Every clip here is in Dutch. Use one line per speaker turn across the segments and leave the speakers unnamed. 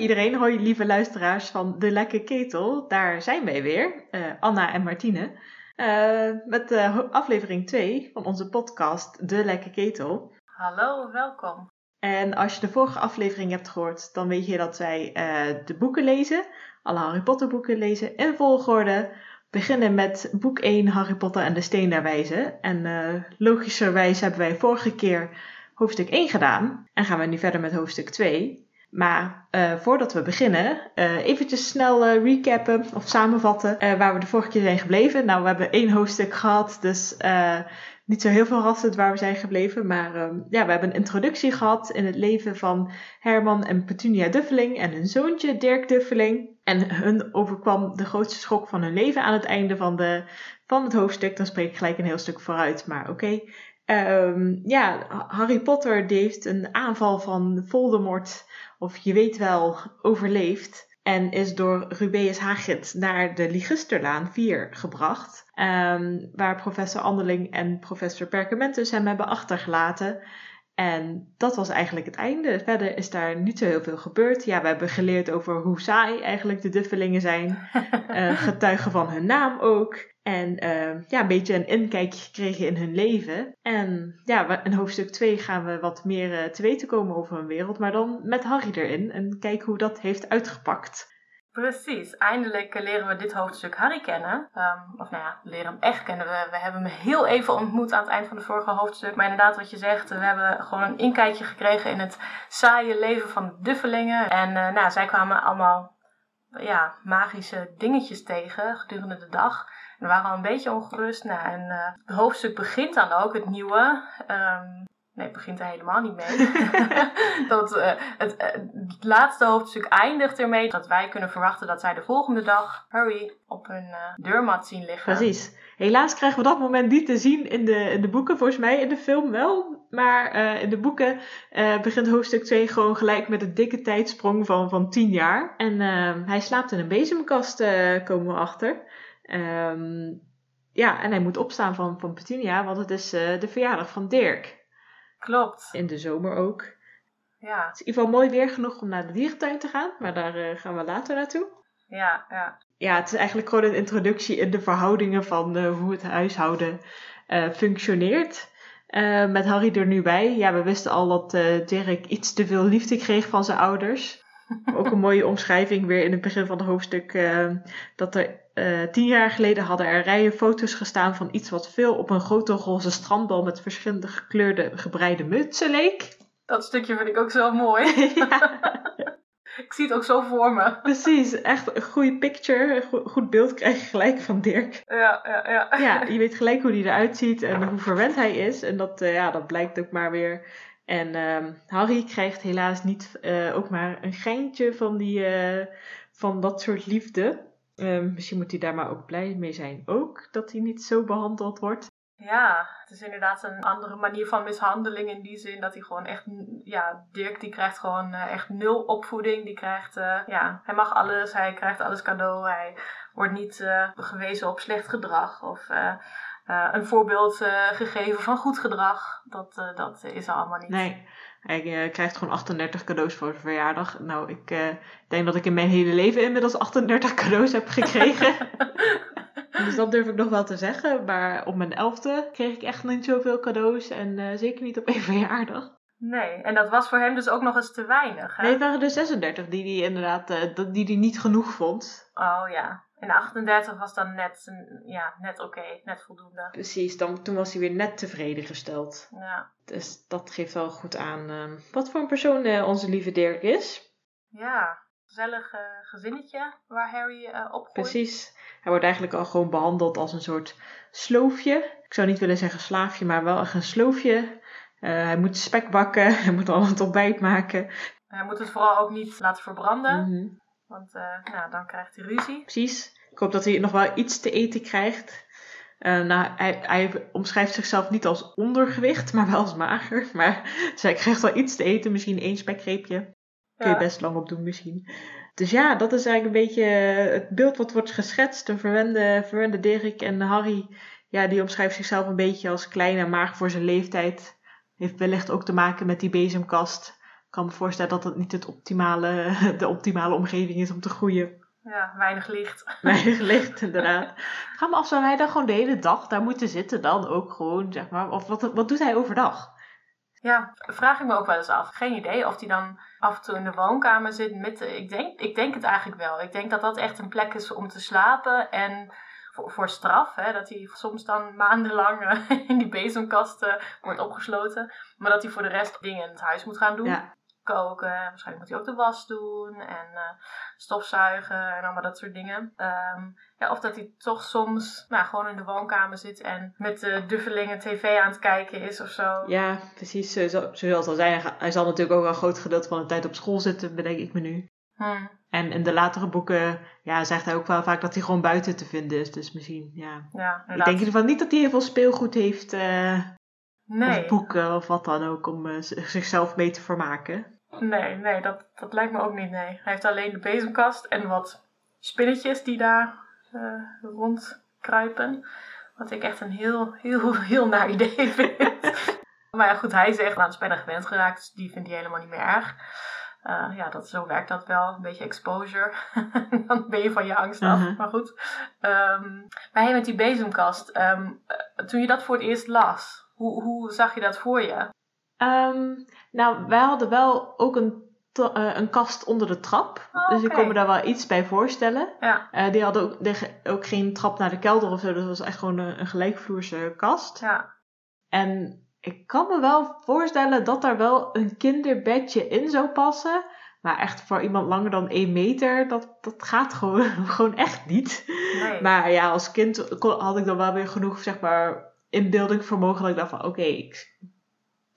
Hoi iedereen, hoi lieve luisteraars van De Lekke Ketel. Daar zijn wij weer, uh, Anna en Martine. Uh, met uh, aflevering 2 van onze podcast De Lekke Ketel.
Hallo, welkom.
En als je de vorige aflevering hebt gehoord, dan weet je dat wij de boeken lezen. Alle Harry Potter boeken lezen in volgorde. Beginnen met boek 1 Harry Potter en de Steen der Wijze. En logischerwijs hebben wij vorige keer hoofdstuk 1 gedaan. En gaan we nu verder met hoofdstuk 2. Maar uh, voordat we beginnen, uh, eventjes snel uh, recappen of samenvatten waar we de vorige keer zijn gebleven. Nou, we hebben één hoofdstuk gehad, dus niet zo heel verrassend waar we zijn gebleven. Maar um, ja, we hebben een introductie gehad in het leven van Herman en Petunia Duffeling en hun zoontje Dirk Duffeling. En hun overkwam de grootste schok van hun leven aan het einde van, de, van het hoofdstuk. Dan spreek ik gelijk een heel stuk vooruit, maar oké. Um, ja, Harry Potter heeft een aanval van Voldemort of je weet wel, overleefd. En is door Rubeus Hagrid naar de Ligusterlaan 4 gebracht. Um, waar professor Anderling en professor Perkamentus hem hebben achtergelaten. En dat was eigenlijk het einde. Verder is daar niet zo heel veel gebeurd. Ja, we hebben geleerd over hoe saai eigenlijk de Duffelingen zijn. uh, getuigen van hun naam ook. En uh, ja, een beetje een inkijkje gekregen in hun leven. En ja, in hoofdstuk 2 gaan we wat meer uh, te weten komen over hun wereld. Maar dan met Harry erin. En kijken hoe dat heeft uitgepakt.
Precies, eindelijk leren we dit hoofdstuk Harry kennen. Um, of nou ja, leren hem echt kennen. We, we hebben hem heel even ontmoet aan het eind van het vorige hoofdstuk. Maar inderdaad, wat je zegt, we hebben gewoon een inkijkje gekregen in het saaie leven van de Duffelingen. En uh, nou, zij kwamen allemaal ja, magische dingetjes tegen gedurende de dag. We waren al een beetje ongerust. Nou, en uh, het hoofdstuk begint dan ook, het nieuwe. Um, nee, het begint er helemaal niet mee. dat, uh, het, uh, het, laatste hoofdstuk eindigt ermee dat wij kunnen verwachten dat zij de volgende dag Harry op hun deurmat zien liggen.
Precies. Helaas krijgen we dat moment niet te zien in de, in de boeken, volgens mij in de film wel. Maar in de boeken begint hoofdstuk 2 gewoon gelijk met een dikke tijdsprong van, van 10 jaar. En hij slaapt in een bezemkast, komen we achter. Um, ja, en hij moet opstaan van, van Petunia, want het is de verjaardag van Dirk.
Klopt.
In de zomer ook.
Ja.
Het is in ieder geval mooi weer genoeg om naar de dierentuin te gaan, maar daar uh, gaan we later naartoe.
Ja, ja.
Ja, het is eigenlijk gewoon een introductie in de verhoudingen van uh, hoe het huishouden functioneert. met Harry er nu bij. Ja, we wisten al dat Dirk iets te veel liefde kreeg van zijn ouders. Ook een mooie omschrijving weer in het begin van het hoofdstuk. dat er uh, tien jaar geleden hadden er rijen foto's gestaan van iets wat veel op een grote roze strandbal met verschillende gekleurde gebreide mutsen leek.
Dat stukje vind ik ook zo mooi. ik zie het ook zo voor me.
Precies, echt een goede picture, een goed beeld krijg je gelijk van Dirk.
Ja, ja, ja.
Ja, je weet gelijk hoe hij eruit ziet en hoe verwend hij is. En dat, uh, ja, dat blijkt ook maar weer. En uh, Harry krijgt helaas niet uh, ook maar een geintje van, die, van dat soort liefde. Um, misschien moet hij daar maar ook blij mee zijn ook, dat hij niet zo behandeld wordt.
Ja, het is inderdaad een andere manier van mishandeling in die zin dat hij gewoon echt, ja, Dirk die krijgt gewoon uh, echt nul opvoeding. Die krijgt, ja, hij mag alles, hij krijgt alles cadeau, hij wordt niet gewezen op slecht gedrag of een voorbeeld gegeven van goed gedrag. Dat, dat is er allemaal niet.
Nee. Hij krijgt gewoon 38 cadeaus voor zijn verjaardag. Nou, ik denk dat ik in mijn hele leven inmiddels 38 cadeaus heb gekregen. dus dat durf ik nog wel te zeggen. Maar op mijn elfde kreeg ik echt niet zoveel cadeaus. En zeker niet op één verjaardag.
Nee, en dat was voor hem dus ook nog eens te weinig. Hè?
Nee, het waren er 36 die hij inderdaad die die niet genoeg vond.
Oh ja. En 38 was dan net, ja, net oké, okay, net voldoende.
Precies, dan, toen was hij weer net tevreden gesteld.
Ja.
Dus dat geeft wel goed aan uh, wat voor een persoon uh, onze lieve Dirk is.
Ja, gezellig uh, gezinnetje waar Harry uh, opgroeit.
Precies. Hij wordt eigenlijk al gewoon behandeld als een soort sloofje. Ik zou niet willen zeggen slaafje, maar wel echt een sloofje. hij moet spek bakken, hij moet al het ontbijt maken.
Hij moet het vooral ook niet laten verbranden. Mm -hmm. Want uh, nou, dan krijgt hij ruzie.
Precies. Ik hoop dat hij nog wel iets te eten krijgt. Uh, nou, hij, hij, omschrijft zichzelf niet als ondergewicht, maar wel als mager. Maar zij krijgt wel iets te eten, misschien één spekgreepje. Ja. Kun je best lang op doen misschien. Dus ja, dat is eigenlijk een beetje het beeld wat wordt geschetst. De verwende, verwende Dirk en Harry, ja, die omschrijft zichzelf een beetje als klein en mager voor zijn leeftijd. Heeft wellicht ook te maken met die bezemkast kan me voorstellen dat dat niet het optimale, de optimale omgeving is om te groeien.
Ja, weinig licht.
Weinig licht, inderdaad. Ik ga me af, zou hij dan gewoon de hele dag daar moeten zitten dan ook gewoon, zeg maar? Of wat, wat doet hij overdag?
Ja, vraag ik me ook wel eens af. Geen idee of hij dan af en toe in de woonkamer zit met... Ik, denk, ik denk het eigenlijk wel. Ik denk dat dat echt een plek is om te slapen en voor, voor straf. Hè, dat hij soms dan maandenlang eh, in die bezemkast uh, wordt opgesloten. Maar dat hij voor de rest dingen in het huis moet gaan doen.
Ja.
Koken, waarschijnlijk moet hij ook de was doen en uh, stofzuigen en allemaal dat soort dingen. Um, ja, of dat hij toch soms nou, gewoon in de woonkamer zit en met de duffelingen tv aan het kijken is of zo.
Ja, precies. Zoals al zei, hij zal natuurlijk ook wel een groot gedeelte van de tijd op school zitten, bedenk ik me nu.
Hmm.
En in de latere boeken ja, zegt hij ook wel vaak dat hij gewoon buiten te vinden is. Dus misschien, ja.
ja
ik denk in ieder geval niet dat hij heel veel speelgoed heeft. Uh,
nee.
Of boeken of wat dan ook om uh, zichzelf mee te vermaken.
Nee, nee, dat, dat lijkt me ook niet, nee. Hij heeft alleen de bezemkast en wat spinnetjes die daar uh, rondkruipen. Wat ik echt een heel, heel, heel naar idee vind. maar ja, goed, hij zegt, nou, ben er gewend geraakt, dus die vindt hij helemaal niet meer erg. Uh, ja, dat, zo werkt dat wel. Een beetje exposure. dan ben je van je angst af.
Mhm.
Maar goed. Um, maar hey, met die bezemkast. Um, toen je dat voor het eerst las, hoe, hoe zag je dat voor je?
Um, nou, wij hadden wel ook een, uh, een kast onder de trap.
Oh,
Dus ik kon me daar wel iets bij voorstellen.
Ja,
Uh, die hadden ook, de- ook geen trap naar de kelder of zo. Dus dat was echt gewoon een, een gelijkvloerse kast.
ja.
En ik kan me wel voorstellen dat daar wel een kinderbedje in zou passen. Maar echt voor iemand langer dan 1 meter, dat, dat gaat gewoon, gewoon echt niet.
Nee.
Maar ja, als kind kon- had ik dan wel weer genoeg, zeg maar, inbeeldingsvermogen. Dat ik dacht van, oké, ik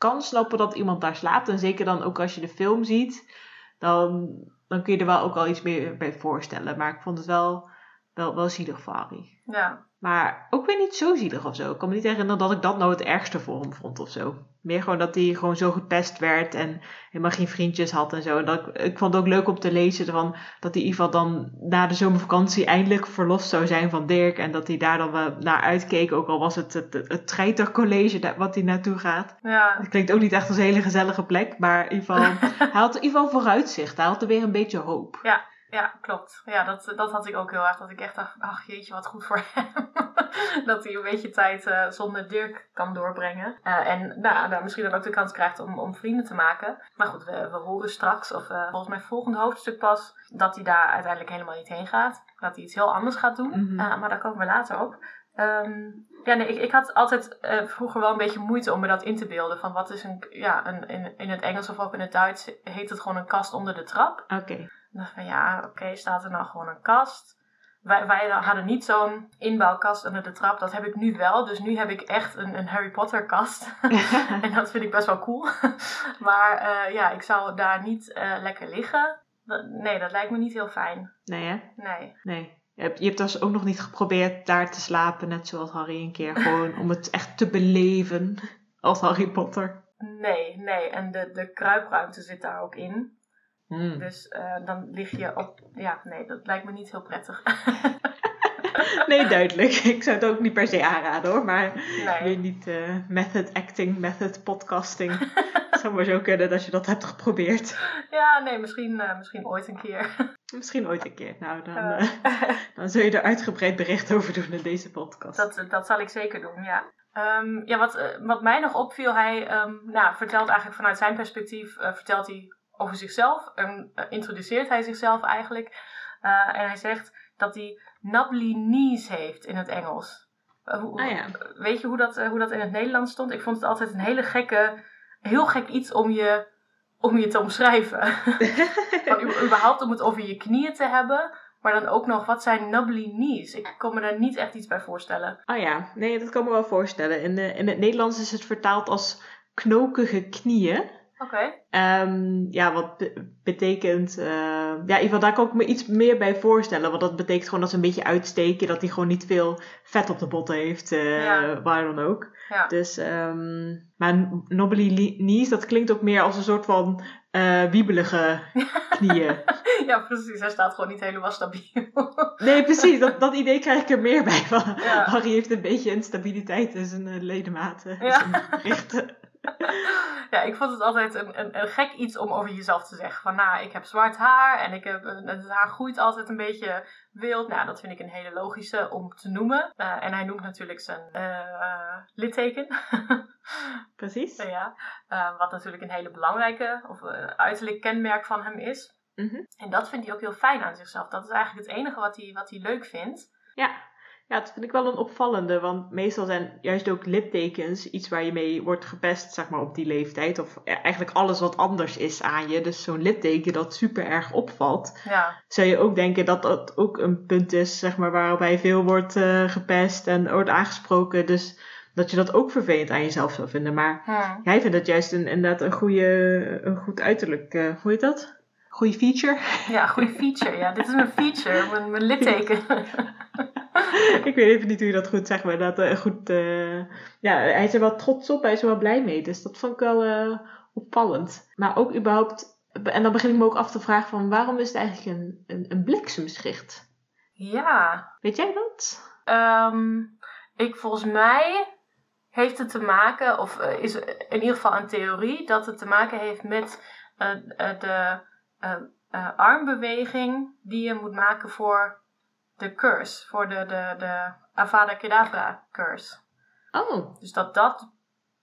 kan snappen dat iemand daar slaapt. En zeker dan ook als je de film ziet, dan, dan kun je er wel ook al iets meer bij voorstellen. Maar ik vond het wel, wel, wel zielig voor Harry.
ja.
Maar ook weer niet zo zielig of zo. Ik kan me niet herinneren dat ik dat nou het ergste voor hem vond of zo. Meer gewoon dat hij gewoon zo gepest werd en helemaal geen vriendjes had en zo. En dat, ik, ik vond het ook leuk om te lezen van, dat hij in ieder geval dan na de zomervakantie eindelijk verlost zou zijn van Dirk. En dat hij daar dan wel naar uitkeek, ook al was het het, het, het treitercollege wat hij naartoe gaat.
Ja,
Het klinkt ook niet echt als een hele gezellige plek, maar in ieder geval, hij had in ieder geval vooruitzicht. Hij had er weer een beetje hoop.
ja, klopt. Ja, dat, dat had ik ook heel erg. Dat ik echt dacht, ach jeetje, wat goed voor hem. dat hij een beetje tijd eh, zonder Dirk kan doorbrengen. Eh, en nou, nou, misschien dan ook de kans krijgt om, om vrienden te maken. Maar goed, we, we horen straks, of eh, volgens mij volgende hoofdstuk pas, dat hij daar uiteindelijk helemaal niet heen gaat. Dat hij iets heel anders gaat doen.
Mhm.
Maar daar komen we later op. Ehm, ja, nee, ik, ik had altijd vroeger wel een beetje moeite om me dat in te beelden. Van wat is een, ja, een, in, in het Engels of ook in het Duits heet het gewoon een kast onder de trap.
Oké.
Ik dacht van ja, oké, staat er nou gewoon een kast? Wij, wij hadden niet zo'n inbouwkast onder de trap. Dat heb ik nu wel. Dus nu heb ik echt een, een Harry Potter kast. en dat vind ik best wel cool. maar eh, ja, ik zou daar niet eh, lekker liggen. Dat- nee, dat lijkt me niet heel fijn.
nee hè?
Nee.
Nee. Je hebt, je hebt dus ook nog niet geprobeerd daar te slapen, net zoals Harry een keer. Gewoon om het echt te beleven als Harry Potter.
Nee, nee. En de, de kruipruimte zit daar ook in.
Hmm.
Dus eh, dan lig je op... Ja, nee, dat lijkt me niet heel prettig.
Nee, duidelijk. Ik zou het ook niet per se aanraden hoor. Maar
nee.
weer niet eh, method acting, method podcasting. Het zou maar zo kunnen dat je dat hebt geprobeerd.
Ja, nee, misschien, eh, misschien ooit een keer.
Misschien ooit een keer. Nou, dan, dan zul je er uitgebreid bericht over doen in deze podcast.
Dat, dat zal ik zeker doen, ja. Ehm, ja, wat, wat mij nog opviel, hij ehm, nou, vertelt eigenlijk vanuit zijn perspectief, vertelt hij over zichzelf, en eh, introduceert hij zichzelf eigenlijk. Eh, en hij zegt dat hij nubbly knees heeft in het Engels. Eh, hoe-
Ah ja.
Weet je hoe dat, hoe dat in het Nederlands stond? Ik vond het altijd een hele gekke, heel gek iets om je, om je te omschrijven. Van, überhaupt om het over je knieën te hebben, maar dan ook nog, wat zijn nubbly knees? Ik kon me daar niet echt iets bij voorstellen.
Oh ja, nee, dat kan me wel voorstellen. In, in het Nederlands is het vertaald als knokige knieën.
Oké.
Ehm, ja, wat be- betekent. eh, ja, in ieder geval, daar kan ik me iets meer bij voorstellen. Want dat betekent gewoon dat ze een beetje uitsteken. Dat hij gewoon niet veel vet op de botten heeft. eh,
Ja.
Waar dan ook.
Ja.
Dus, ehm, maar knobbly li- knees, dat klinkt ook meer als een soort van eh, wiebelige knieën.
ja, precies. Hij staat gewoon niet helemaal stabiel.
Nee, precies. Dat, dat idee krijg ik er meer bij. Van,
Ja.
Harry heeft een beetje instabiliteit in zijn ledematen.
Ja.
zijn.
ja, ik vond het altijd een, een, een, gek iets om over jezelf te zeggen. Van nou, ik heb zwart haar en ik heb, het haar groeit altijd een beetje wild. Nou, dat vind ik een hele logische om te noemen. Uh, en hij noemt natuurlijk zijn uh, litteken.
Precies.
ja, uh, wat natuurlijk een hele belangrijke of uiterlijk kenmerk van hem is.
Mm -hmm.
En dat vindt hij ook heel fijn aan zichzelf. Dat is eigenlijk het enige wat hij, wat hij leuk vindt.
Ja. Ja, dat vind ik wel een opvallende, want meestal zijn juist ook littekens iets waar je mee wordt gepest, zeg maar, op die leeftijd. Of eigenlijk alles wat anders is aan je. Dus zo'n litteken dat super erg opvalt.
Ja.
Zou je ook denken dat dat ook een punt is, zeg maar, waarbij veel wordt uh, gepest en wordt aangesproken. Dus dat je dat ook vervelend aan jezelf zou vinden. Maar
hmm.
jij vindt het juist een, inderdaad een, goede, een goed uiterlijk, uh, hoe heet dat? Goede feature?
Ja, goede feature. Ja, dit is mijn feature, mijn, mijn litteken.
ik weet even niet hoe je dat goed zegt, maar dat uh, goed. Uh, ja, hij is er wel trots op, hij is er wel blij mee. Dus dat vond ik wel uh, opvallend. Maar ook überhaupt, en dan begin ik me ook af te vragen van waarom is het eigenlijk een, een, een bliksemschicht?
Ja.
Weet jij dat?
Um, ik volgens mij heeft het te maken, of is in ieder geval een theorie, dat het te maken heeft met de armbeweging die je moet maken voor de curse, voor de, de, de Avada Kedavra curse.
Oh.
Dus dat dat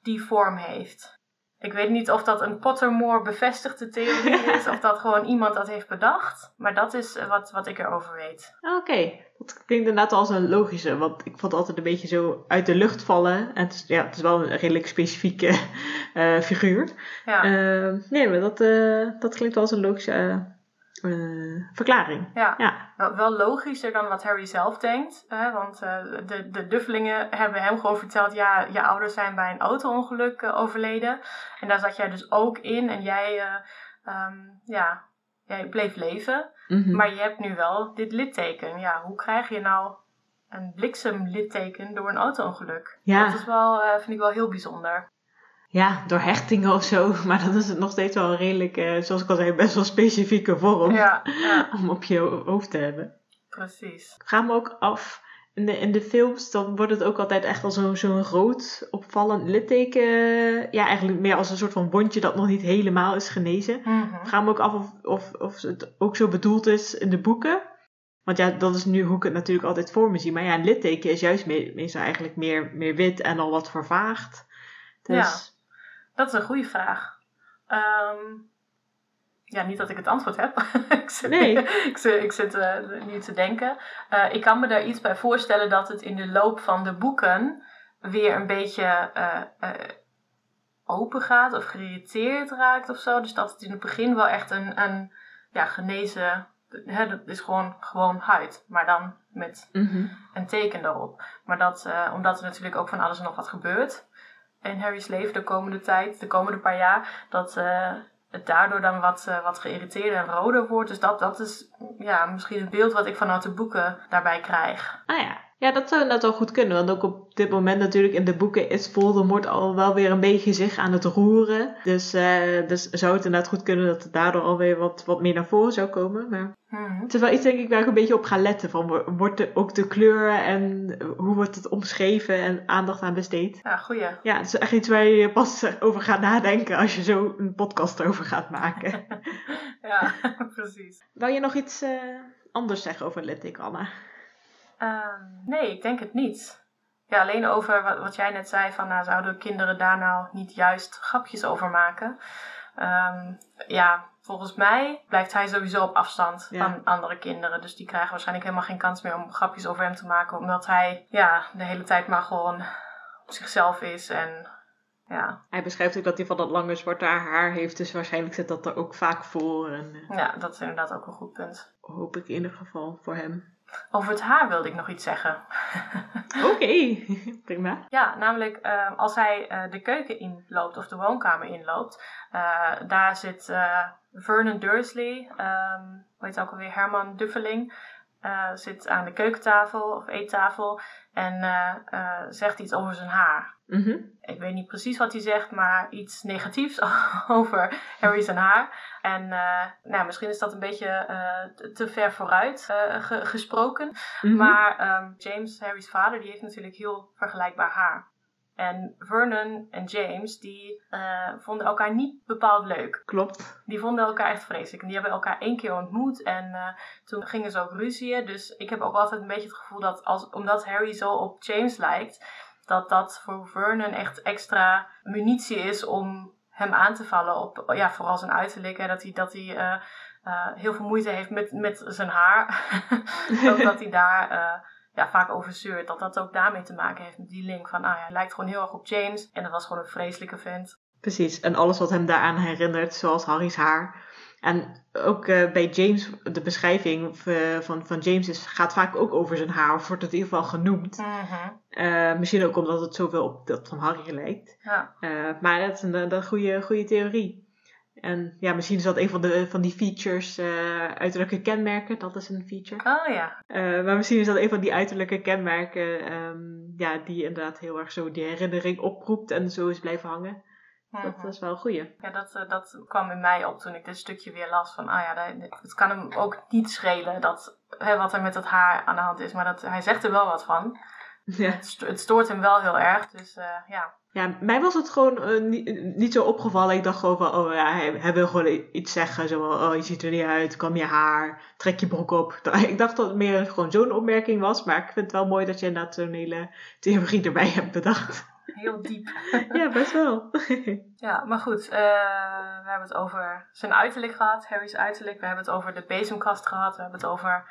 die vorm heeft. Ik weet niet of dat een Pottermore bevestigde theorie is, of dat gewoon iemand dat heeft bedacht. Maar dat is wat, wat ik erover weet.
Oké, okay. dat klinkt inderdaad als een logische, want ik vond het altijd een beetje zo uit de lucht vallen. En het is, ja, het is wel een redelijk specifieke uh, figuur.
Ja.
Uh, nee, maar dat, uh, dat klinkt wel als een logische uh, verklaring.
Ja,
ja.
Wel, wel, logischer dan wat Harry zelf denkt. Hè? Want uh, de, de Duffelingen hebben hem gewoon verteld... ja, je ouders zijn bij een auto-ongeluk uh, overleden. En daar zat jij dus ook in. En jij, um, ja, jij bleef leven.
Mm -hmm.
Maar je hebt nu wel dit litteken. Ja, hoe krijg je nou een bliksemlitteken door een auto-ongeluk?
Ja.
Dat is wel, vind ik wel heel bijzonder
ja, door hechtingen of zo. Maar dan is het nog steeds wel een redelijk, uh, zoals ik al zei, best wel specifieke vorm.
Ja, ja.
Om op je hoofd te hebben.
Precies.
Ik vraag me ook af, in de, in de films, dan wordt het ook altijd echt al zo'n zo'n rood opvallend litteken. Ja, eigenlijk meer als een soort van wondje dat nog niet helemaal is genezen.
Mm -hmm.
Ik vraag me ook af of, of, of het ook zo bedoeld is in de boeken. Want ja, dat is nu hoe ik het natuurlijk altijd voor me zie. Maar ja, een litteken is juist meestal eigenlijk meer, meer wit en al wat vervaagd. Dus...
Ja. Dat is een goede vraag. Um, ja, niet dat ik het antwoord heb. ik zit,
nee.
ik zit, ik zit uh, nu te denken. Uh, ik kan me daar iets bij voorstellen dat het in de loop van de boeken weer een beetje uh, open gaat of geïrriteerd raakt of zo. Dus dat het in het begin wel echt een, een ja, genezen. Hè, dat is gewoon, gewoon huid, maar dan met
mm -hmm.
een teken erop. Maar dat, omdat er natuurlijk ook van alles en nog wat gebeurt in Harry's leven de komende tijd, de komende paar jaar, dat uh, het daardoor dan wat, uh, wat geïrriteerder en roder wordt. Dus dat, dat is ja, misschien het beeld wat ik vanuit de boeken daarbij krijg.
Ah ja. Ja, dat zou net wel goed kunnen. Want ook op dit moment natuurlijk in de boeken is Voldemort al wel weer een beetje zich aan het roeren. Dus, uh, dus zou het inderdaad goed kunnen dat het daardoor alweer wat, wat meer naar voren zou komen. Maar
hmm.
het is wel iets denk ik waar ik een beetje op ga letten. Van, wordt ook de kleur en hoe wordt het omschreven en aandacht aan besteed?
Ja, goeie.
Ja, het is echt iets waar je pas over gaat nadenken als je zo een podcast over gaat maken.
ja, precies.
Wil je nog iets uh, anders zeggen over Littic, Anna?
Um, nee, ik denk het niet. Ja, alleen over wat, wat jij net zei, van nou, zouden kinderen daar nou niet juist grapjes over maken? Um, ja, volgens mij blijft hij sowieso op afstand
Ja.
van andere kinderen. Dus die krijgen waarschijnlijk helemaal geen kans meer om grapjes over hem te maken. Omdat hij ja, de hele tijd maar gewoon op zichzelf is. En ja,
Hij beschrijft ook dat hij van dat lange zwarte haar heeft, dus waarschijnlijk zit dat er ook vaak voor. En eh,
ja, dat is inderdaad ook een goed punt.
hoop ik in ieder geval voor hem.
Over het haar wilde ik nog iets zeggen.
Oké, prima.
Ja, namelijk uh, als hij uh, de keuken inloopt of de woonkamer inloopt, uh, daar zit Vernon Dursley, um, hoe heet het ook alweer, Herman Duffeling, zit aan de keukentafel of eettafel en zegt iets over zijn haar.
Mm -hmm.
Ik weet niet precies wat hij zegt, maar iets negatiefs over Harry zijn haar. En nou, misschien is dat een beetje te ver vooruit ge gesproken.
Mm -hmm.
Maar um, James, Harry's vader, die heeft natuurlijk heel vergelijkbaar haar. En Vernon en James, die uh, vonden elkaar niet bepaald leuk.
Klopt.
Die vonden elkaar echt vreselijk. En die hebben elkaar één keer ontmoet. En uh, toen gingen ze ook ruzieën. Dus ik heb ook altijd een beetje het gevoel dat, als, omdat Harry zo op James lijkt, dat dat voor Vernon echt extra munitie is om hem aan te vallen op, ja, vooral zijn uiterlijk. Hè, dat hij, dat hij uh, uh, heel veel moeite heeft met, met zijn haar. ook dat hij daar ja, vaak over zeurt. Dat dat ook daarmee te maken heeft met die link van, ah ja, hij lijkt gewoon heel erg op James. En dat was gewoon een vreselijke vent.
Precies, en alles wat hem daaraan herinnert, zoals Harry's haar. En ook uh, bij James, de beschrijving van, van James is, gaat vaak ook over zijn haar, of wordt het in ieder geval genoemd.
Mm-hmm.
Uh, misschien ook omdat het zoveel op dat van Harry lijkt.
Ja.
Uh, maar dat is een, een goede, goede theorie. En ja, misschien is dat een van, de, van die features, uiterlijke kenmerken. Dat is een feature.
Oh ja.
maar misschien is dat een van die uiterlijke kenmerken, um, ja, die inderdaad heel erg zo die herinnering oproept en zo is blijven hangen. Dat is wel een goeie.
Ja, dat, dat kwam in mij op toen ik dit stukje weer las. Van, ah ja, het kan hem ook niet schelen dat, hè, wat er met dat haar aan de hand is. Maar dat, hij zegt er wel wat van.
Ja.
Het, stoort hem wel heel erg. Dus ja.
Ja, mij was het gewoon uh, niet, niet zo opgevallen. Ik dacht gewoon van, oh ja, hij, hij wil gewoon iets zeggen. Zo oh je ziet er niet uit, kam je haar, trek je broek op. Ik dacht dat het meer gewoon zo'n opmerking was. Maar ik vind het wel mooi dat je inderdaad zo'n hele theorie erbij hebt bedacht.
Heel diep.
ja, best wel.
ja, maar goed. Uh, we hebben het over zijn uiterlijk gehad, Harry's uiterlijk. We hebben het over de bezemkast gehad. We hebben het over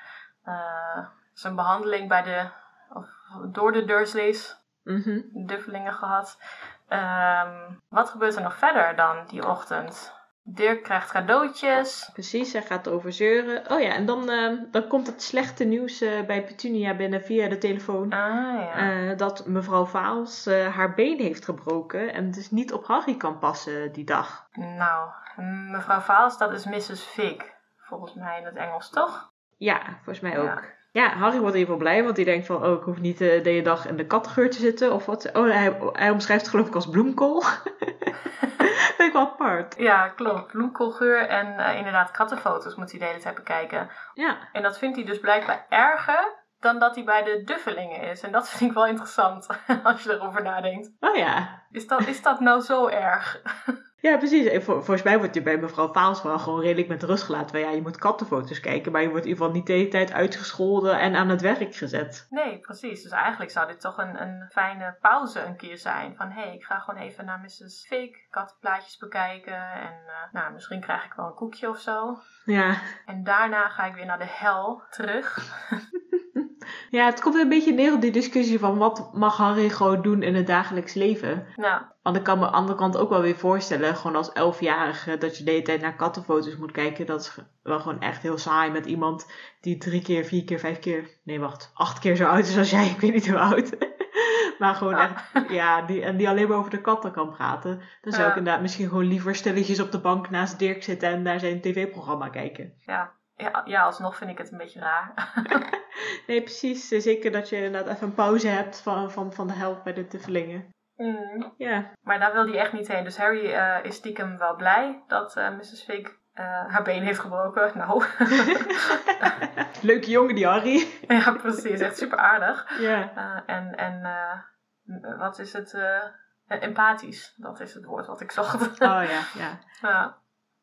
uh, zijn behandeling bij de, of door de Dursleys.
Mm -hmm.
Duffelingen gehad. Um, wat gebeurt er nog verder dan die ochtend? Dirk krijgt cadeautjes.
Precies, hij gaat over zeuren. Oh ja, en dan, uh, dan komt het slechte nieuws uh, bij Petunia binnen via de telefoon.
Ah, ja.
uh, dat mevrouw Vaals haar been heeft gebroken en dus niet op Harry kan passen die dag.
Nou, mevrouw Vaals, dat is Mrs. Fig. Volgens mij in het Engels, toch?
Ja, volgens mij ook. Ja. Ja, Harry wordt even blij, want hij denkt van, oh, ik hoef niet de hele dag in de kattengeur te zitten. Of wat. Oh, hij, hij omschrijft het geloof ik als bloemkool. Vind ik wel apart.
Ja, klopt. Bloemkoolgeur en uh, inderdaad kattenfoto's moet hij de hele tijd bekijken.
Ja.
En dat vindt hij dus blijkbaar erger dan dat hij bij de duffelingen is. En dat vind ik wel interessant, als je erover nadenkt.
Oh ja.
Is dat, is dat nou zo erg?
Ja, precies. Vol, volgens mij wordt je bij mevrouw Vaals wel gewoon redelijk met rust gelaten. Ja, je moet kattenfoto's kijken, maar je wordt in ieder geval niet de hele tijd uitgescholden en aan het werk gezet.
Nee, precies. Dus eigenlijk zou dit toch een, een fijne pauze een keer zijn. Van hé, hey, ik ga gewoon even naar Mrs. Fake kattenplaatjes bekijken. En uh, nou, misschien krijg ik wel een koekje of zo.
Ja.
En daarna ga ik weer naar de hel terug.
Ja, het komt een beetje neer op die discussie van wat mag Harry gewoon doen in het dagelijks leven.
Nou.
Want ik kan me aan de andere kant ook wel weer voorstellen, gewoon als elfjarige, dat je de hele tijd naar kattenfoto's moet kijken. Dat is wel gewoon echt heel saai met iemand die drie keer, vier keer, vijf keer, nee wacht, acht keer zo oud is als jij. Ik weet niet hoe oud. maar gewoon
Ja.
echt, ja, die, en die alleen maar over de katten kan praten. Dan zou
Ja.
ik inderdaad misschien gewoon liever stilletjes op de bank naast Dirk zitten en naar zijn tv-programma kijken.
Ja. Ja, ja, alsnog vind ik het een beetje raar.
Nee, precies. Zeker dat je inderdaad even een pauze hebt van, van, van de helft bij de tuffelingen.
Mm.
Ja.
Maar daar wil hij echt niet heen. Dus Harry eh, is stiekem wel blij dat eh, Mrs. Fig eh, haar been heeft gebroken. Nou,
Leuke jongen die Harry.
ja, precies. Echt super aardig.
Ja.
En en wat is het? empathisch. Dat is het woord wat ik zocht.
Oh ja, ja.
Ja.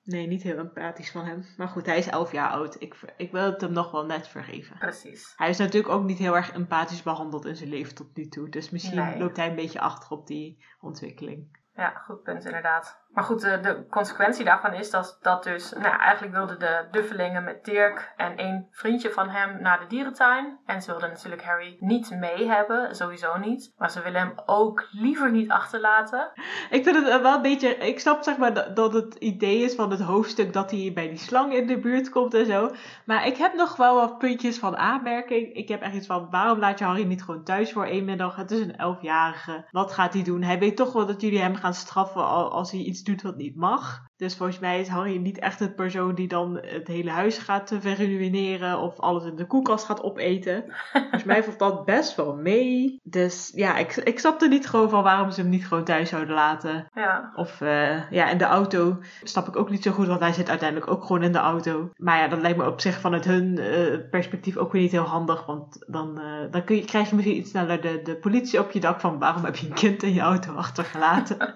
Nee, niet heel empathisch van hem. Maar goed, hij is elf jaar oud. Ik, ik wil het hem nog wel net vergeven.
precies.
Hij is natuurlijk ook niet heel erg empathisch behandeld in zijn leven tot nu toe. Dus misschien
Nee.
loopt hij een beetje achter op die ontwikkeling.
Ja, goed punt inderdaad. Maar goed, de, consequentie daarvan is dat, dat dus... Nou, eigenlijk wilden de Duffelingen met Dirk en een vriendje van hem naar de dierentuin. En ze wilden natuurlijk Harry niet mee hebben, sowieso niet. Maar ze willen hem ook liever niet achterlaten.
Ik vind het wel een beetje. Ik snap zeg maar dat, dat het idee is van het hoofdstuk dat hij bij die slang in de buurt komt en zo. Maar ik heb nog wel wat puntjes van aanmerking. Ik heb echt iets van: waarom laat je Harry niet gewoon thuis voor één middag? Het is een elfjarige. Wat gaat hij doen? Hij weet toch wel dat jullie hem gaan straffen al- als hij iets doet wat niet mag. Dus volgens mij is Harry niet echt een persoon die dan het hele huis gaat verruineren of alles in de koelkast gaat opeten. volgens mij valt dat best wel mee. Dus ja, ik, ik snapte niet gewoon van waarom ze hem niet gewoon thuis zouden laten.
Ja.
Of uh, ja, in de auto snap ik ook niet zo goed, want hij zit uiteindelijk ook gewoon in de auto. Maar ja, dat lijkt me op zich vanuit hun uh, perspectief ook weer niet heel handig. Want dan, uh, dan kun je, krijg je misschien iets sneller de, de politie op je dak van waarom heb je een kind in je auto achtergelaten.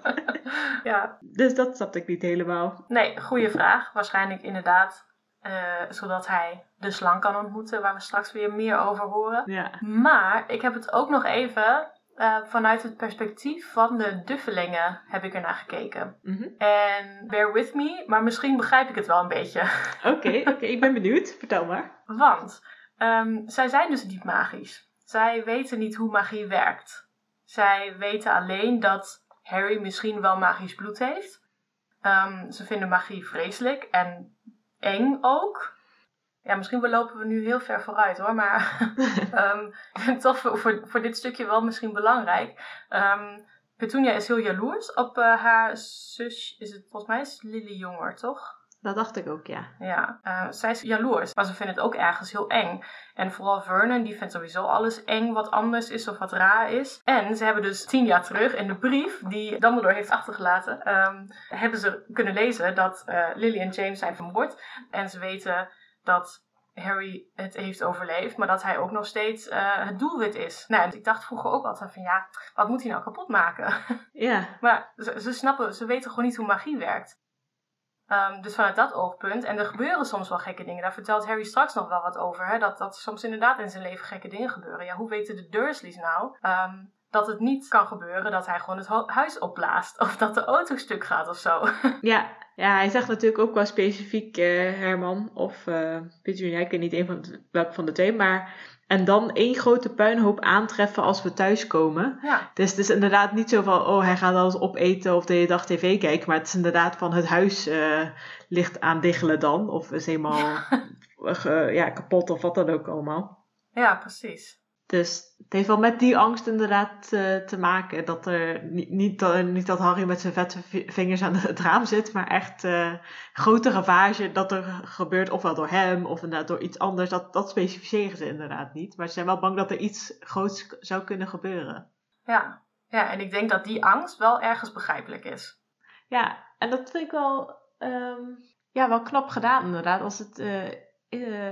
ja.
Dus dat snapte ik niet helemaal.
Nee, goede vraag. Waarschijnlijk inderdaad zodat hij de slang kan ontmoeten, waar we straks weer meer over horen.
Ja.
Maar ik heb het ook nog even uh, vanuit het perspectief van de duffelingen heb ik ernaar gekeken.
-hmm.
En bear with me, maar misschien begrijp ik het wel een beetje.
Oké, oké, okay, ik ben benieuwd. Vertel maar.
Want um, zij zijn dus diep magisch. Zij weten niet hoe magie werkt. Zij weten alleen dat Harry misschien wel magisch bloed heeft. Um, ze vinden magie vreselijk en eng ook. Ja, misschien lopen we nu heel ver vooruit hoor, maar um, toch voor, voor, voor, dit stukje wel misschien belangrijk. Um, Petunia is heel jaloers op uh, haar zus, is het volgens mij is Lily jonger, toch?
Dat dacht ik ook, ja.
Ja, uh, zij is jaloers, maar ze vindt het ook ergens heel eng. En vooral Vernon, die vindt sowieso alles eng wat anders is of wat raar is. En ze hebben dus tien jaar terug in de brief die Dumbledore heeft achtergelaten, um, hebben ze kunnen lezen dat uh, Lily en James zijn vermoord. En ze weten dat Harry het heeft overleefd, maar dat hij ook nog steeds uh, het doelwit is. Nou, ik dacht vroeger ook altijd van ja, wat moet hij nou kapot maken?
Ja.
maar ze, ze, snappen, ze weten gewoon niet hoe magie werkt. Um, dus vanuit dat oogpunt, en er gebeuren soms wel gekke dingen, daar vertelt Harry straks nog wel wat over, hè, dat, dat soms inderdaad in zijn leven gekke dingen gebeuren. Ja, hoe weten de Dursleys nou um, dat het niet kan gebeuren dat hij gewoon het huis opblaast of dat de auto stuk gaat of zo?
Ja, ja, hij zegt natuurlijk ook wel specifiek uh, Herman of uh, Petunia, ik weet niet een van welke van de twee, maar en dan één grote puinhoop aantreffen als we thuiskomen.
Ja.
Dus het is inderdaad niet zo van, oh hij gaat alles opeten of de hele dag tv kijken, maar het is inderdaad van het huis uh, ligt aan diggelen dan of is helemaal ja. ja, kapot of wat dan ook allemaal.
Ja, precies.
Dus het heeft wel met die angst inderdaad uh, te maken. Dat er niet, niet, niet dat Harry met zijn vette vingers aan het raam zit, maar echt uh, grote ravage dat er gebeurt, ofwel door hem of inderdaad door iets anders. Dat, dat specificeren ze inderdaad niet. Maar ze zijn wel bang dat er iets groots zou kunnen gebeuren.
Ja, ja en ik denk dat die angst wel ergens begrijpelijk is.
Ja, en dat vind ik wel, um, ja, wel knap gedaan inderdaad. Als het uh,